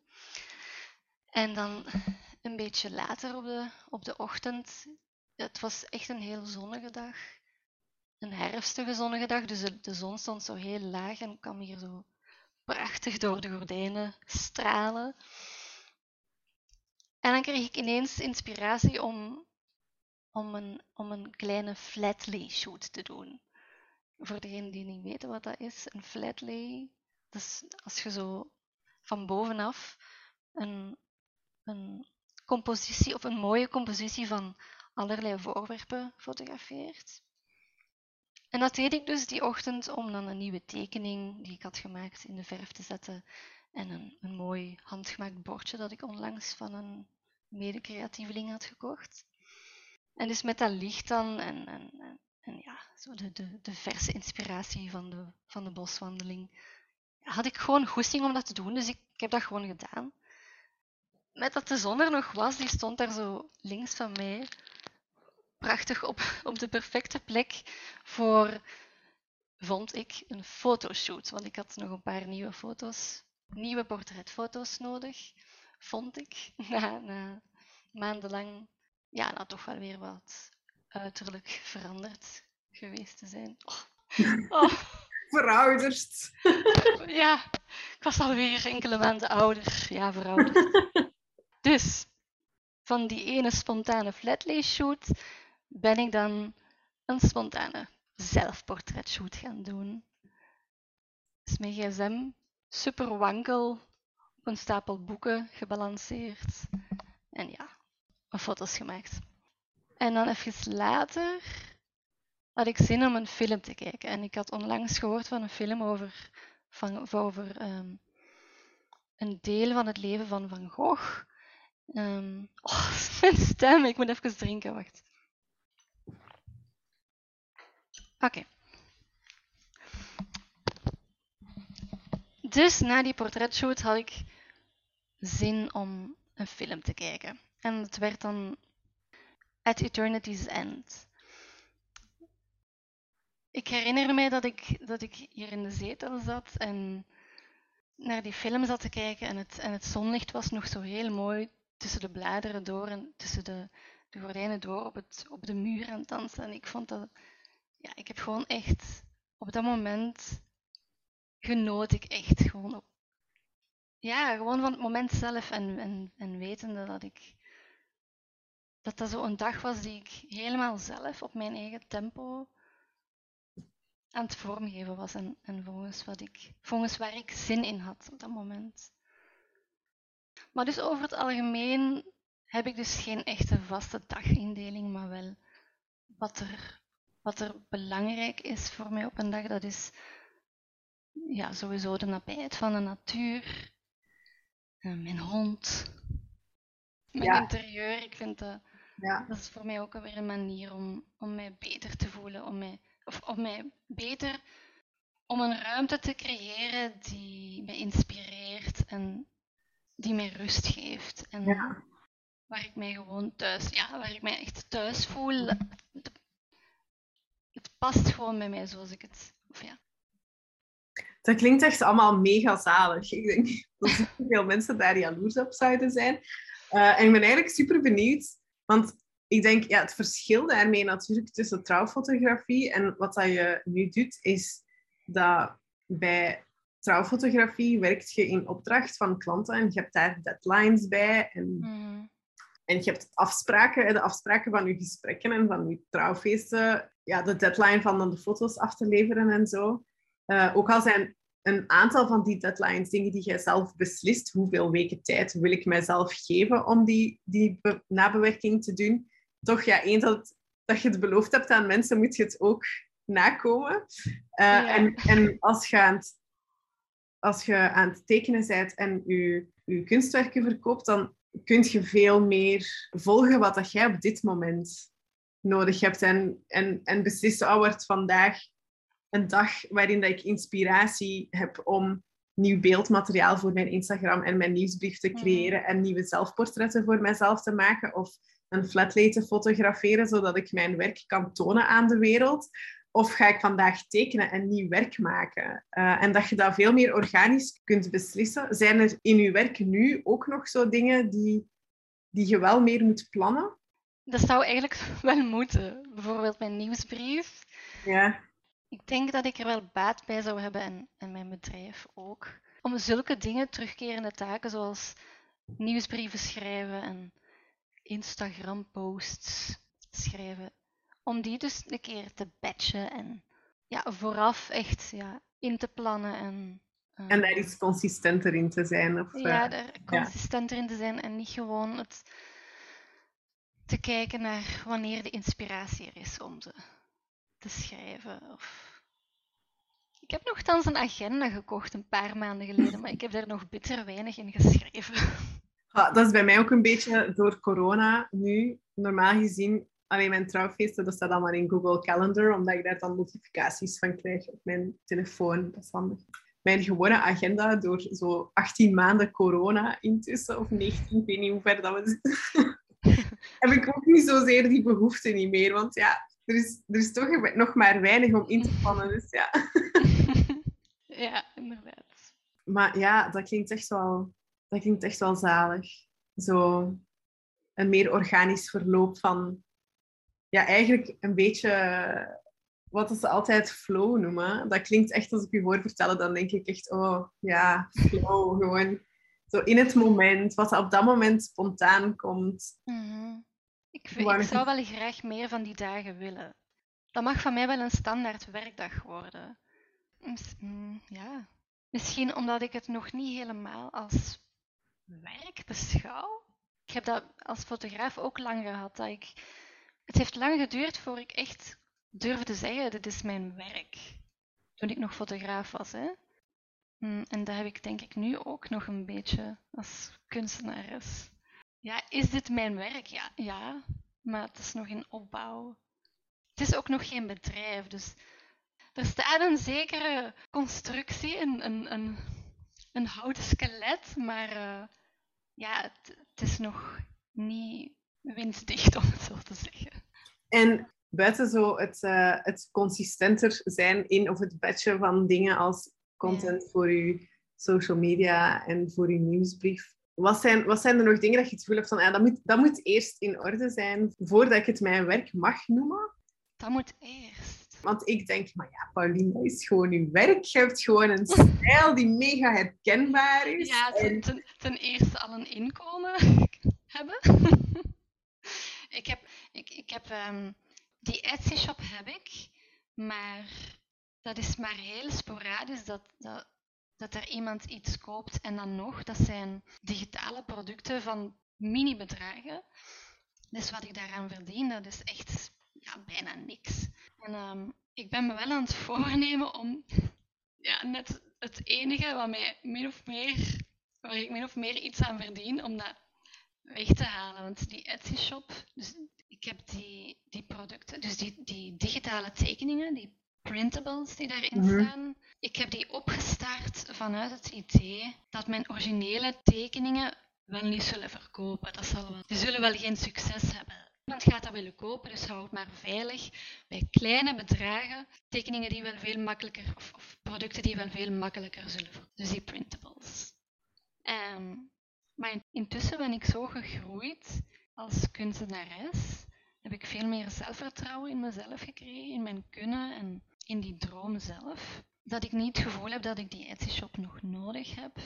En dan een beetje later op de, op de ochtend. Het was echt een heel zonnige dag. Een herfstige zonnige dag, dus de, de zon stond zo heel laag en kwam hier zo door de gordijnen stralen. En dan kreeg ik ineens inspiratie om, om, een, om een kleine flatlay shoot te doen. Voor degenen die niet weten wat dat is, een flatlay, dat is als je zo van bovenaf een, een compositie of een mooie compositie van allerlei voorwerpen fotografeert. En dat deed ik dus die ochtend om dan een nieuwe tekening die ik had gemaakt in de verf te zetten. En een, een mooi handgemaakt bordje dat ik onlangs van een mede-creatieveling had gekocht. En dus met dat licht dan en, en, en, ja, zo de, de, de verse inspiratie van de, van de boswandeling, had ik gewoon goesting om dat te doen. Dus ik, ik heb dat gewoon gedaan. Met dat de zon er nog was, die stond daar zo links van mij prachtig op, op de perfecte plek voor, vond ik, een fotoshoot. Want ik had nog een paar nieuwe foto's, nieuwe portretfoto's nodig, vond ik, na, na maandenlang, ja, nou toch wel weer wat uiterlijk veranderd geweest te zijn. Oh. oh. Verouderd. Ja, ik was alweer enkele maanden ouder. Ja, verouderd. Dus, van die ene spontane flatlay shoot ben ik dan een spontane zelfportretshoot gaan doen. Dus mijn gsm super wankel op een stapel boeken gebalanceerd. En ja, foto's gemaakt. En dan even later had ik zin om een film te kijken. En ik had onlangs gehoord van een film over, van, over um, een deel van het leven van Van Gogh. Um, oh, mijn stem, ik moet even drinken, wacht. Oké. Dus na die portretshoot had ik zin om een film te kijken. En het werd dan At Eternity's End. Ik herinner mij dat ik, dat ik hier in de zetel zat en naar die film zat te kijken en het, en het zonlicht was nog zo heel mooi tussen de bladeren door en tussen de, de gordijnen door op, het, op de muur aan het. En ik vond dat ja, ik heb gewoon echt op dat moment genoot ik echt gewoon. Ja, gewoon van het moment zelf en, en, en wetende dat ik dat dat zo een dag was die ik helemaal zelf op mijn eigen tempo aan het vormgeven was en, en volgens, wat ik, volgens waar ik zin in had op dat moment. Maar dus over het algemeen heb ik dus geen echte vaste dagindeling, maar wel wat er wat er belangrijk is voor mij op een dag, dat is ja, sowieso de nabijheid van de natuur. Uh, mijn hond. Mijn interieur. Ik vind dat, ja. dat is voor mij ook weer een manier om, om mij beter te voelen. Om mij, of om mij beter om een ruimte te creëren die me inspireert en die mij rust geeft. En ja. waar ik mij gewoon thuis, ja, waar ik mij echt thuis voel past gewoon bij mij zoals ik het. Of ja. Dat klinkt echt allemaal mega zalig. Ik denk dat veel mensen daar jaloers op zouden zijn. Uh, en ik ben eigenlijk super benieuwd, want ik denk, ja, het verschil daarmee natuurlijk tussen trouwfotografie en wat dat je nu doet, is dat bij trouwfotografie werkt je in opdracht van klanten en je hebt daar deadlines bij en mm. En je hebt afspraken, de afspraken van je gesprekken en van je trouwfeesten. Ja, de deadline van de foto's af te leveren en zo. Uh, ook al zijn een aantal van die deadlines dingen die jij zelf beslist. Hoeveel weken tijd wil ik mijzelf geven om die, die nabewerking te doen? Toch, ja, eens dat, dat je het beloofd hebt aan mensen, moet je het ook nakomen. Uh, en, en als je aan het, als je aan het tekenen bent en je, je kunstwerken verkoopt, dan kun je veel meer volgen wat dat jij op dit moment nodig hebt. En, en, en beslissen, oh, wordt vandaag een dag waarin dat ik inspiratie heb om nieuw beeldmateriaal voor mijn Instagram en mijn nieuwsbrief te mhm. creëren en nieuwe zelfportretten voor mijzelf te maken of een flatlay te fotograferen, zodat ik mijn werk kan tonen aan de wereld. Of ga ik vandaag tekenen en nieuw werk maken? Uh, en dat je dat veel meer organisch kunt beslissen. Zijn er in je werk nu ook nog zo dingen die, die je wel meer moet plannen? Dat zou eigenlijk wel moeten. Bijvoorbeeld mijn nieuwsbrief. Ja. Ik denk dat ik er wel baat bij zou hebben en, en mijn bedrijf ook. Om zulke dingen, terugkerende taken zoals nieuwsbrieven schrijven en Instagram-posts schrijven, om die dus een keer te batchen en ja, vooraf echt ja, in te plannen. En, uh, en daar iets consistenter in te zijn. Of, ja, daar consistenter in te zijn en niet gewoon het te kijken naar wanneer de inspiratie er is om te, te schrijven. Of... Ik heb nogthans een agenda gekocht een paar maanden geleden, maar ik heb daar nog bitter weinig in geschreven. dat is bij mij ook een beetje door corona nu. Normaal gezien, alleen mijn trouwfeesten, dat staat allemaal in Google Calendar, omdat ik daar dan notificaties van krijg op mijn telefoon. Dat. Mijn gewone agenda door zo 18 maanden corona intussen, of 19, ik weet niet hoe ver dat we heb ik ook niet zozeer die behoefte niet meer. Want ja, er is, er is toch nog maar weinig om in te plannen. Dus ja. ja, inderdaad. Maar ja, dat klinkt echt wel, dat klinkt echt wel zalig. Zo een meer organisch verloop van... Ja, eigenlijk een beetje wat ze altijd flow noemen. Dat klinkt echt als ik u hoor vertellen, dan denk ik echt, oh ja, flow, gewoon zo in het moment, wat op dat moment spontaan komt. Mhm. Ik, ik zou wel graag meer van die dagen willen. Dat mag van mij wel een standaard werkdag worden. Mm, ja. Misschien omdat ik het nog niet helemaal als werk beschouw. Ik heb dat als fotograaf ook lang gehad. Dat ik... Het heeft lang geduurd voor ik echt durfde zeggen, dit is mijn werk. Toen ik nog fotograaf was. Hè? Mm, en dat heb ik denk ik nu ook nog een beetje als kunstenares. Ja, is dit mijn werk? Ja, ja, maar het is nog in opbouw. Het is ook nog geen bedrijf, dus er staat een zekere constructie, een, een, een, een houten skelet, maar uh, ja, het, het, is nog niet winstdicht, om het zo te zeggen. En buiten zo het, uh, het consistenter zijn in of het batchen van dingen als content voor je social media en voor je nieuwsbrief. Wat zijn, wat zijn er nog dingen dat je het gevoel hebt van, ah, dat, moet, dat moet eerst in orde zijn voordat ik het mijn werk mag noemen? Dat moet eerst. Want ik denk, maar ja, Pauline, dat is gewoon je werk. Je hebt gewoon een stijl die mega herkenbaar is. Ja, ten, ten, ten eerste al een inkomen hebben. ik heb, ik, ik heb um, die Etsy-shop heb ik, maar dat is maar heel sporadisch dat, dat, dat er iemand iets koopt en dan nog. Dat zijn digitale producten van mini-bedragen. Dus wat ik daaraan verdien, dat is echt ja, bijna niks. En um, ik ben me wel aan het voornemen om ja, net het enige wat mij min of meer, waar ik min of meer iets aan verdien, om dat weg te halen. Want die Etsy-shop, dus ik heb die, die producten, dus die, die digitale tekeningen, die printables die daarin mhm. staan. Ik heb die opgestart vanuit het idee dat mijn originele tekeningen wel niet zullen verkopen. Dat zal wel. Die zullen wel geen succes hebben. Iemand gaat dat willen kopen, dus hou het maar veilig bij kleine bedragen. Tekeningen die wel veel makkelijker, of, of producten die wel veel makkelijker zullen verkopen. Dus die printables. Um, maar intussen ben ik zo gegroeid als kunstenares. Heb ik veel meer zelfvertrouwen in mezelf gekregen, in mijn kunnen en in die droom zelf, dat ik niet het gevoel heb dat ik die Etsy-shop nog nodig heb.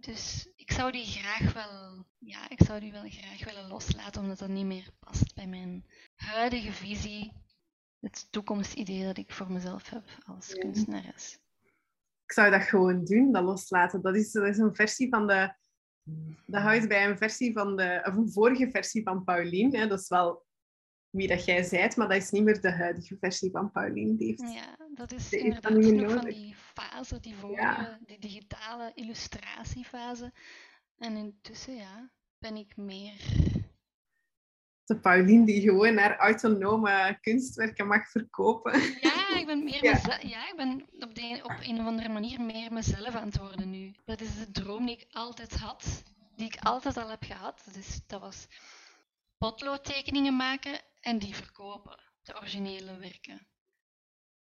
Dus ik zou die graag wel, ja, ik zou die wel graag willen loslaten, omdat dat niet meer past bij mijn huidige visie, het toekomstidee dat ik voor mezelf heb als kunstenares. Ik zou dat gewoon doen, dat loslaten. Dat is, dat is een versie van de dat houdt bij een versie van de, of een vorige versie van Pauline. Hè. Dat is wel wie dat jij zijt, maar dat is niet meer de huidige versie van Pauline. Die heeft, ja, dat is inderdaad nog van die fase, die vorige, die digitale illustratiefase. En intussen, ja, ben ik meer... De Pauline die gewoon haar autonome kunstwerken mag verkopen. Ja, ik ben meer ja. ja, ik ben op, de, op een of andere manier meer mezelf aan het worden nu. Dat is de droom die ik altijd had, die ik altijd al heb gehad. Dus dat was potloodtekeningen maken en die verkopen, de originele werken.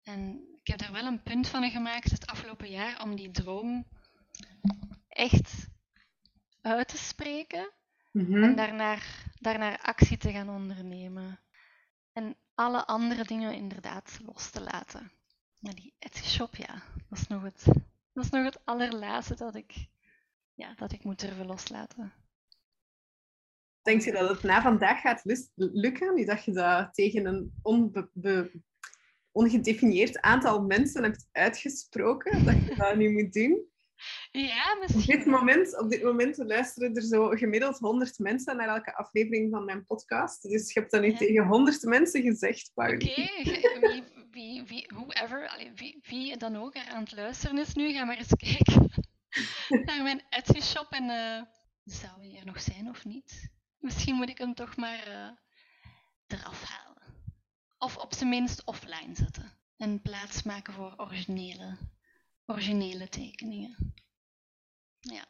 En ik heb er wel een punt van gemaakt het afgelopen jaar om die droom echt uit te spreken mhm. en daarnaar, daarnaar actie te gaan ondernemen. En alle andere dingen inderdaad los te laten. Maar die Etsy shop, ja, dat is nog het, dat is nog het allerlaatste dat ik, ja, dat ik moet durven loslaten. Denk je dat het na vandaag gaat lukken? Nu dat je dat tegen een onbe ongedefinieerd aantal mensen hebt uitgesproken, dat je dat nu moet doen? Ja, misschien. Op dit moment, op dit moment luisteren er zo gemiddeld 100 mensen naar elke aflevering van mijn podcast. Dus je hebt dat nu tegen 100 mensen gezegd, Paul. Oké, wie, wie, wie, whoever, allee, wie, wie dan ook aan het luisteren is nu, ga maar eens kijken naar mijn Etsy shop en uh, zou hij er nog zijn of niet? Misschien moet ik hem toch maar uh, eraf halen. Of op zijn minst offline zetten en plaats maken voor originele, originele tekeningen. Ja.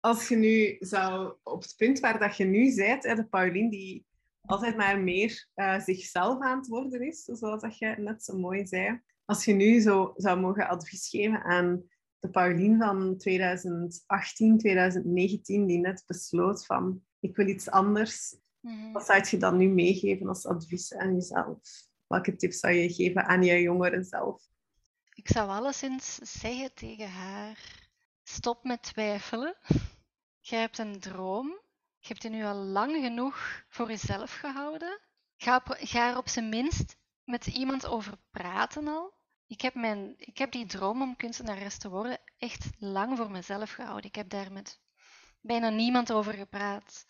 Als je nu zou, op het punt waar dat je nu bent, de Paulien die altijd maar meer uh, zichzelf aan het worden is, zoals dat je net zo mooi zei. Als je nu zo zou mogen advies geven aan de Paulien van 2018, 2019, die net besloot van ik wil iets anders. Mhm. Wat zou je dan nu meegeven als advies aan jezelf? Welke tips zou je geven aan je jongeren zelf? Ik zou alleszins zeggen tegen haar: stop met twijfelen. Je hebt een droom. Je hebt die nu al lang genoeg voor jezelf gehouden. Ga, ga er op zijn minst met iemand over praten al. Ik heb, mijn, ik heb die droom om kunstenares te worden echt lang voor mezelf gehouden. Ik heb daar met bijna niemand over gepraat.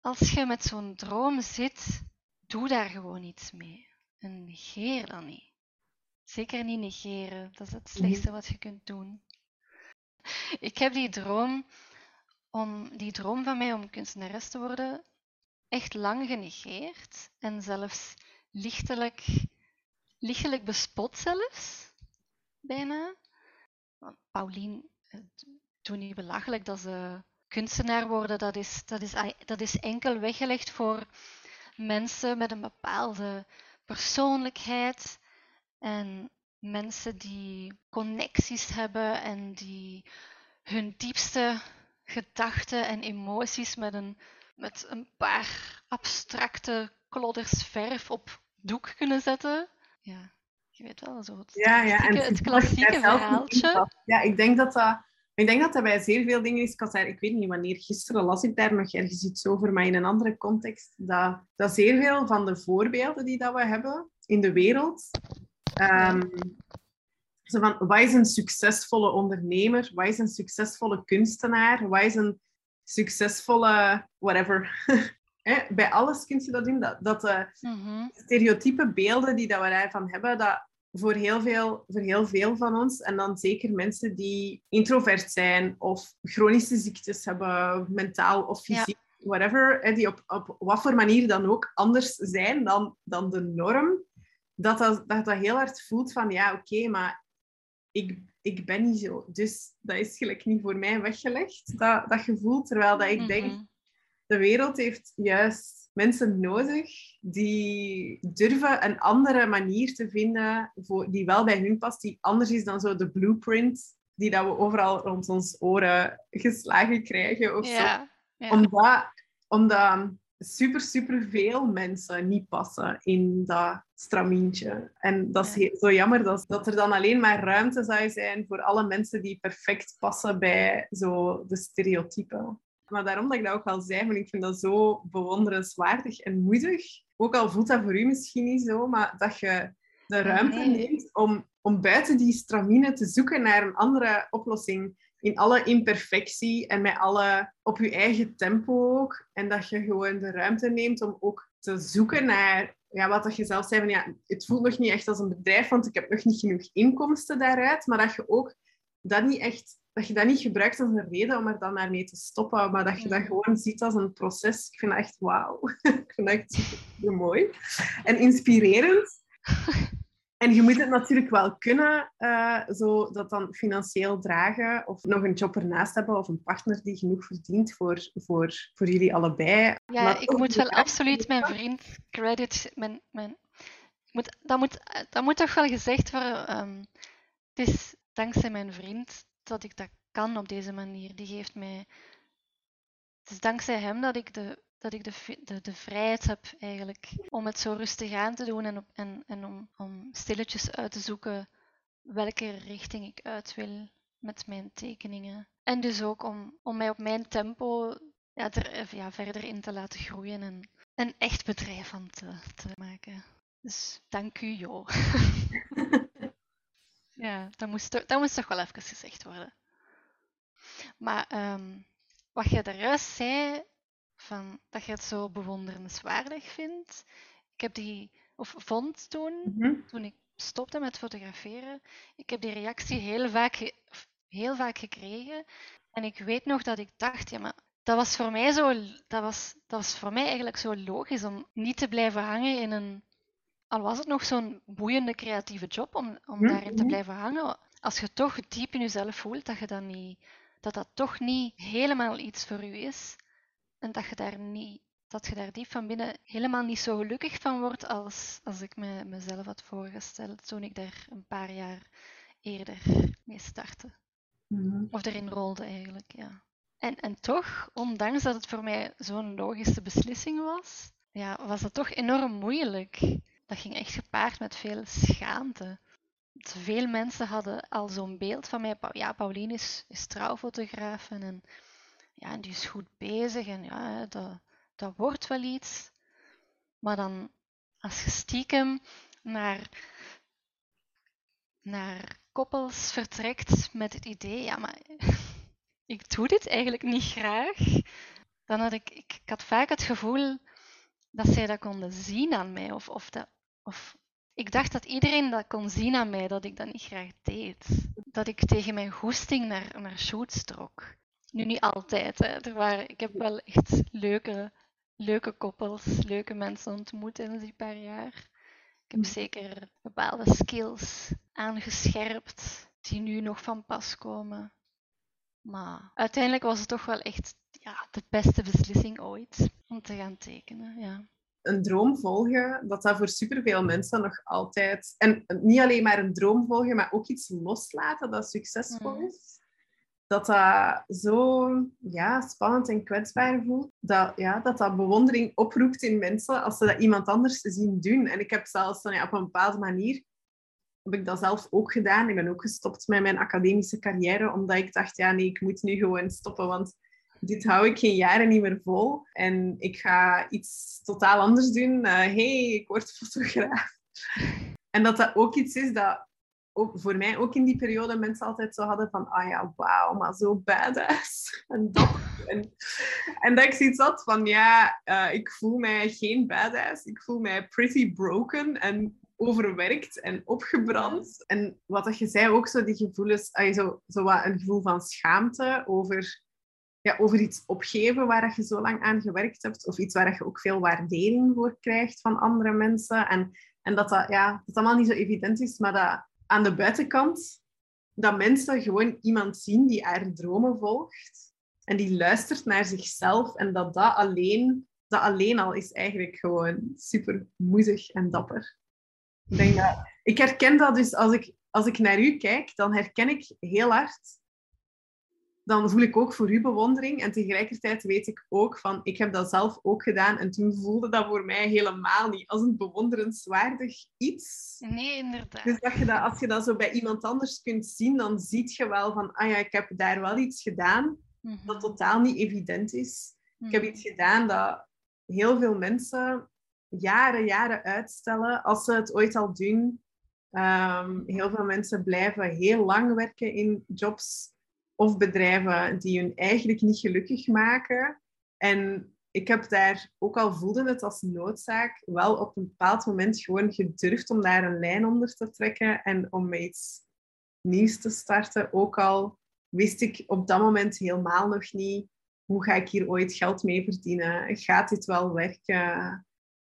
Als je met zo'n droom zit, doe daar gewoon iets mee. En negeer dat niet. Zeker niet negeren. Dat is het mhm. slechtste wat je kunt doen. Ik heb die droom, om, die droom van mij om kunstenares te worden echt lang genegeerd. En zelfs lichtelijk, lichtelijk bespot zelfs. Bijna. Want Paulien, doe niet belachelijk dat ze kunstenaar worden. Dat is, dat, is, dat is enkel weggelegd voor mensen met een bepaalde persoonlijkheid en mensen die connecties hebben en die hun diepste gedachten en emoties met een, met een paar abstracte klodders verf op doek kunnen zetten. Ja, je weet wel, zo het, ja, ja, en het klassieke verhaaltje. Ja, ik denk dat dat... Ik denk dat dat bij zeer veel dingen is. Ik, daar, ik weet niet wanneer, gisteren las ik daar nog ergens iets over, maar in een andere context. Dat, dat zeer veel van de voorbeelden die dat we hebben in de wereld, Um, zo van, wat is een succesvolle ondernemer? Wat is een succesvolle kunstenaar? Wat is een succesvolle whatever? Bij alles kun je dat doen. Dat, dat de mm stereotype beelden die dat we daarvan hebben, dat voor heel, veel, voor heel veel van ons, en dan zeker mensen die introvert zijn of chronische ziektes hebben, mentaal of fysiek, whatever, die op, op wat voor manier dan ook anders zijn dan, dan de norm, dat dat, dat, dat heel hard voelt van, ja, oké, maar ik, ik ben niet zo. Dus dat is gelijk niet voor mij weggelegd, dat, dat gevoel. Terwijl dat ik denk, mhm. De wereld heeft juist mensen nodig die durven een andere manier te vinden voor, die wel bij hun past, die anders is dan zo de blueprint die dat we overal rond ons oren geslagen krijgen of ja, zo. Omdat, omdat super, super veel mensen niet passen in dat stramintje. En dat is heel, zo jammer dat, dat er dan alleen maar ruimte zou zijn voor alle mensen die perfect passen bij zo de stereotypen. Maar daarom dat ik dat ook al zei, want ik vind dat zo bewonderenswaardig en moedig. Ook al voelt dat voor u misschien niet zo, maar dat je de ruimte neemt om, om buiten die stramine te zoeken naar een andere oplossing in alle imperfectie en met alle op je eigen tempo ook. En dat je gewoon de ruimte neemt om ook te zoeken naar ja, wat dat je zelf zei van ja, het voelt nog niet echt als een bedrijf, want ik heb nog niet genoeg inkomsten daaruit. Maar dat je ook dat niet echt dat je dat niet gebruikt als een reden om er dan maar mee te stoppen, maar dat je dat gewoon ziet als een proces. Ik vind dat echt wauw. ik vind dat echt super mooi. En inspirerend. En je moet het natuurlijk wel kunnen, uh, zo dat dan financieel dragen of nog een job ernaast hebben of een partner die genoeg verdient voor, voor, voor jullie allebei. Ja, ik moet wel absoluut mijn vriend credit, mijn, mijn, moet, dat, moet, dat moet toch wel gezegd worden. Um, het is dankzij mijn vriend dat ik dat kan op deze manier. Die geeft mij. Het is dankzij hem dat ik de dat ik de, de, de, vrijheid heb eigenlijk om het zo rustig aan te doen en, en, en om, om stilletjes uit te zoeken welke richting ik uit wil met mijn tekeningen. En dus ook om, om mij op mijn tempo ja, er, ja, verder in te laten groeien en een echt bedrijf van te, te maken. Dus dank u, Jo. ja, dat moest, dat moest toch wel even gezegd worden. Maar um, wat je daaruit zei, van, dat je het zo bewonderenswaardig vindt. Ik heb die of vond toen, Mhm. toen ik stopte met fotograferen. Ik heb die reactie heel vaak, heel vaak gekregen. En ik weet nog dat ik dacht, ja, maar dat was voor mij zo, dat was, dat was voor mij eigenlijk zo logisch om niet te blijven hangen in een, al was het nog zo'n boeiende creatieve job, om, om Mhm, daarin te mhm. blijven hangen. Als je toch diep in jezelf voelt dat je dat niet, dat dat toch niet helemaal iets voor u is. En dat je daar niet, dat je daar diep van binnen helemaal niet zo gelukkig van wordt als, als ik me, mezelf had voorgesteld toen ik daar een paar jaar eerder mee startte. Mhm. Of erin rolde eigenlijk, ja. En, en toch, ondanks dat het voor mij zo'n logische beslissing was, ja, was het toch enorm moeilijk. Dat ging echt gepaard met veel schaamte. Veel mensen hadden al zo'n beeld van mij. "Pau- Ja, Paulien is, trouwfotograaf en, en, ja, en die is goed bezig en ja, dat, dat wordt wel iets. Maar dan, als je stiekem naar naar koppels vertrekt met het idee, ja, maar ik doe dit eigenlijk niet graag, dan had ik, ik, ik had vaak het gevoel dat zij dat konden zien aan mij. Of, of, dat, of ik dacht dat iedereen dat kon zien aan mij, dat ik dat niet graag deed. Dat ik tegen mijn goesting naar, naar shoots trok. Nu niet altijd. Hè. Er waren, ik heb wel echt leuke, leuke koppels, leuke mensen ontmoet in die paar jaar. Ik heb zeker bepaalde skills aangescherpt die nu nog van pas komen. Maar uiteindelijk was het toch wel echt ja, de beste beslissing ooit om te gaan tekenen. Ja. Een droom volgen, dat dat voor superveel mensen nog altijd... En niet alleen maar een droom volgen, maar ook iets loslaten dat succesvol Mm. is. Dat dat zo ja, spannend en kwetsbaar voelt. Dat, ja, dat dat bewondering oproept in mensen als ze dat iemand anders zien doen. En ik heb zelfs dan, ja, op een bepaalde manier... Heb ik dat zelf ook gedaan. Ik ben ook gestopt met mijn academische carrière, omdat ik dacht, ja nee, ik moet nu gewoon stoppen, want dit hou ik geen jaren niet meer vol. En ik ga iets totaal anders doen. Eh hey, ik word fotograaf. En dat dat ook iets is dat ook voor mij ook in die periode mensen altijd zo hadden van ah ja, wauw, maar zo badass. En dat. En, en dat ik zoiets had van ja, eh, ik voel mij geen badass. Ik voel mij pretty broken en overwerkt en opgebrand. En wat dat je zei ook, zo die gevoelens, ah, zo, zo wat een gevoel van schaamte over ja, over iets opgeven waar je zo lang aan gewerkt hebt, of iets waar je ook veel waardering voor krijgt van andere mensen. En, en dat dat, ja, dat allemaal niet zo evident is, maar dat aan de buitenkant, dat mensen gewoon iemand zien die haar dromen volgt en die luistert naar zichzelf en dat dat alleen, dat alleen al is eigenlijk gewoon super moedig en dapper. Ik, denk dat, ik herken dat dus als ik, als ik naar u kijk, dan herken ik heel hard dan voel ik ook voor u bewondering. En tegelijkertijd weet ik ook van, ik heb dat zelf ook gedaan. En toen voelde dat voor mij helemaal niet als een bewonderenswaardig iets. Nee, inderdaad. Dus dat je dat, als je dat zo bij iemand anders kunt zien, dan zie je wel van, ah ja, ik heb daar wel iets gedaan Mhm. dat totaal niet evident is. Ik heb Mhm. iets gedaan dat heel veel mensen jaren, jaren uitstellen als ze het ooit al doen. Ehm, heel veel mensen blijven heel lang werken in jobs of bedrijven die hun eigenlijk niet gelukkig maken. En ik heb daar, ook al voelde het als noodzaak, wel op een bepaald moment gewoon gedurfd om daar een lijn onder te trekken en om iets nieuws te starten. Ook al wist ik op dat moment helemaal nog niet hoe ga ik hier ooit geld mee verdienen? Gaat dit wel werken?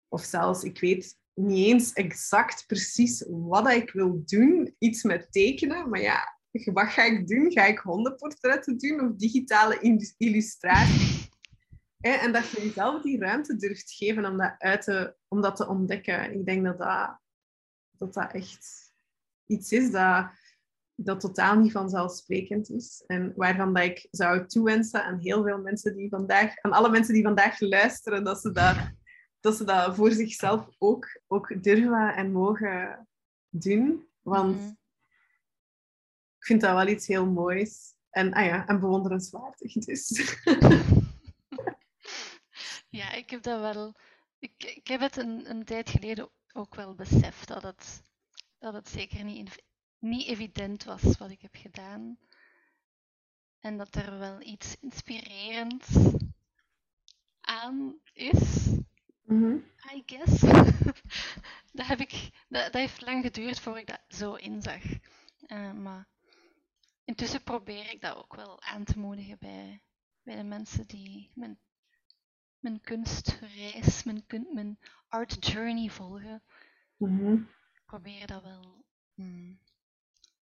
Of zelfs, ik weet niet eens exact precies wat ik wil doen. Iets met tekenen, maar ja, wat ga ik doen? Ga ik hondenportretten doen of digitale illustraties? En dat je jezelf die ruimte durft geven om dat, uit te, om dat te ontdekken. Ik denk dat dat, dat, dat echt iets is dat, dat totaal niet vanzelfsprekend is. En waarvan dat ik zou toewensen aan heel veel mensen die vandaag, aan alle mensen die vandaag luisteren, dat ze dat, dat, ze dat voor zichzelf ook, ook durven en mogen doen. Want Mhm. Ik vind dat wel iets heel moois. En, ah ja, en bewonderenswaardig dus. Ja, ik heb dat wel. Ik, ik heb het een, een tijd geleden ook wel beseft dat het, dat het zeker niet, niet evident was wat ik heb gedaan. En dat er wel iets inspirerends aan is, Mhm. I guess. dat, heb ik, dat, dat, heeft lang geduurd voor ik dat zo inzag. Uh, maar intussen probeer ik dat ook wel aan te moedigen bij, bij de mensen die mijn, mijn kunstreis, mijn, mijn art journey volgen. Mm Ik probeer dat wel mm,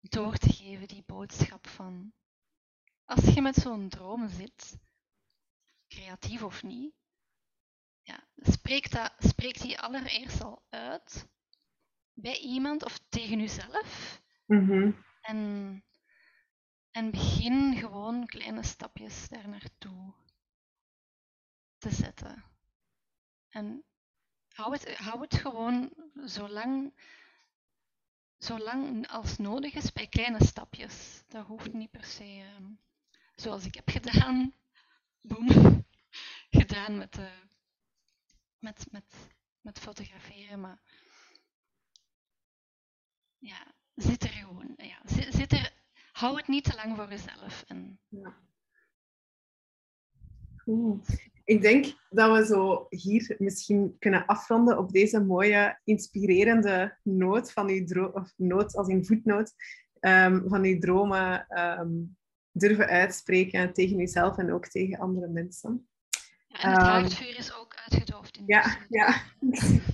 door te geven, die boodschap van als je met zo'n droom zit, creatief of niet, ja, spreek, dat, spreek die allereerst al uit bij iemand of tegen jezelf. Mm en, en begin gewoon kleine stapjes daar naartoe te zetten. En hou het, hou het gewoon zo lang, zo lang als nodig is bij kleine stapjes. Dat hoeft niet per se ehm, zoals ik heb gedaan. Boom. gedaan met, uh, met, met, met fotograferen, maar ja, zit er gewoon. Ja, zit er, hou het niet te lang voor jezelf. En... Ja. Ik denk dat we zo hier misschien kunnen afronden op deze mooie, inspirerende noot van uw droom, of noot als in voetnoot, um, van uw dromen um, durven uitspreken tegen jezelf en ook tegen andere mensen. Ja, en het haardvuur is ook uitgedoofd. In ja, ja.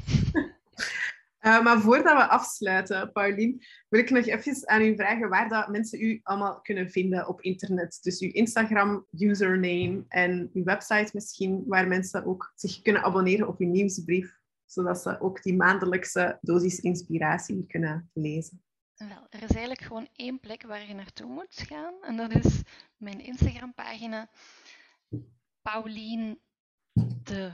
uh, maar voordat we afsluiten, Paulien, wil ik nog even aan u vragen waar dat mensen u allemaal kunnen vinden op internet. Dus uw Instagram-username en uw website misschien, waar mensen ook zich kunnen abonneren op uw nieuwsbrief, zodat ze ook die maandelijkse dosis inspiratie kunnen lezen. Wel, er is eigenlijk gewoon één plek waar je naartoe moet gaan. En dat is mijn Instagram-pagina. Paulien de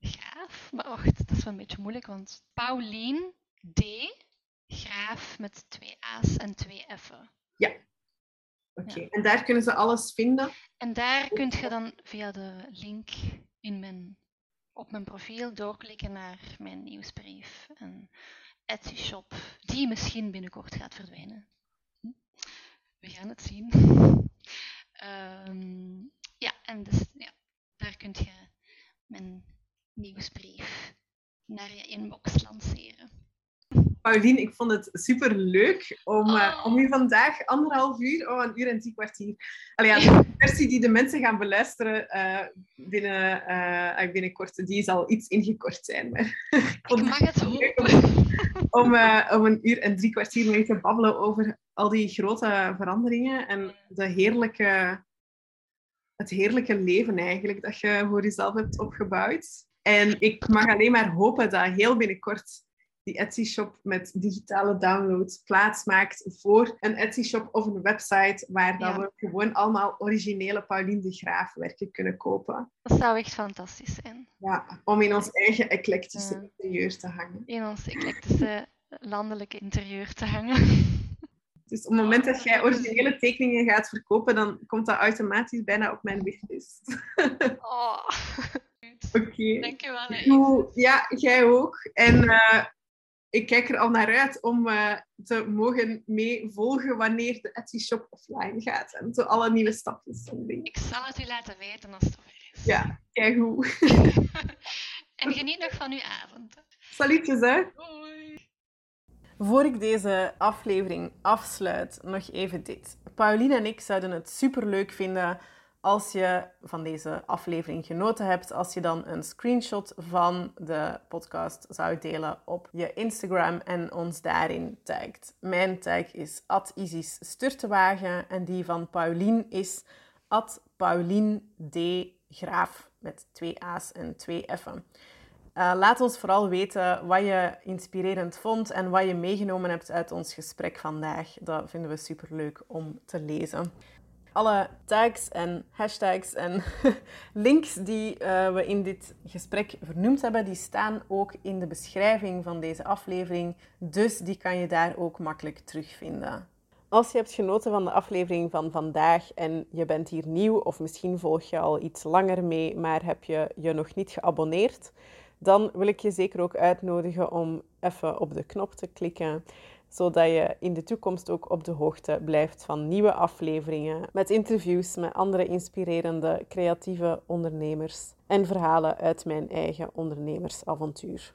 Graaf. Maar wacht, dat is wel een beetje moeilijk, want Paulien D. Graaf met twee A's en twee F'en. Ja. Oké, en daar kunnen ze alles vinden? En daar kun je dan via de link in mijn, op mijn profiel doorklikken naar mijn nieuwsbrief. En Etsy shop, die misschien binnenkort gaat verdwijnen. Hm? We gaan het zien. Um, ja, en dus, ja, daar kun je mijn nieuwsbrief naar je inbox lanceren. Paulien, ik vond het super leuk om, uh, om u vandaag anderhalf uur, oh, een uur en drie kwartier. Allee, ja, de versie die de mensen gaan beluisteren uh, binnen, uh, binnenkort, die zal iets ingekort zijn. Maar ik, ik mag het hopen. Om, om een uur en drie kwartier mee te babbelen over al die grote veranderingen en de heerlijke, het heerlijke leven eigenlijk dat je voor jezelf hebt opgebouwd. En ik mag alleen maar hopen dat heel binnenkort die Etsy-shop met digitale downloads plaatsmaakt voor een Etsy-shop of een website waar dat we gewoon allemaal originele Pauline de Graaf werken kunnen kopen. Dat zou echt fantastisch zijn. Ja, om in ons eigen eclectische interieur te hangen. In ons eclectische landelijke interieur te hangen. Dus op het moment dat jij originele tekeningen gaat verkopen, dan komt dat automatisch bijna op mijn wishlist. Oh. Oké. Okay. Dankjewel. Ja, jij ook. En uh, ik kijk er al naar uit om uh, te mogen meevolgen wanneer de Etsy Shop offline gaat. En zo alle nieuwe stapjes. Ik zal het u laten weten als het zover is. Ja, kijk hoe. en geniet nog van uw avond. Salutjes, hè. Hoi. Voor ik deze aflevering afsluit, nog even dit. Pauline en ik zouden het superleuk vinden als je van deze aflevering genoten hebt, als je dan een screenshot van de podcast zou delen op je Instagram en ons daarin tagt. Mijn tag is Isis Sturtewagen en die van Paulien is Paulien D. Graaf met twee A's en twee F'en. Uh, laat ons vooral weten wat je inspirerend vond en wat je meegenomen hebt uit ons gesprek vandaag. Dat vinden we super leuk om te lezen alle tags en hashtags en links die uh, we in dit gesprek vernoemd hebben, die staan ook in de beschrijving van deze aflevering. Dus die kan je daar ook makkelijk terugvinden. Als je hebt genoten van de aflevering van vandaag en je bent hier nieuw of misschien volg je al iets langer mee, maar heb je je nog niet geabonneerd, dan wil ik je zeker ook uitnodigen om even op de knop te klikken zodat je in de toekomst ook op de hoogte blijft van nieuwe afleveringen met interviews met andere inspirerende creatieve ondernemers en verhalen uit mijn eigen ondernemersavontuur.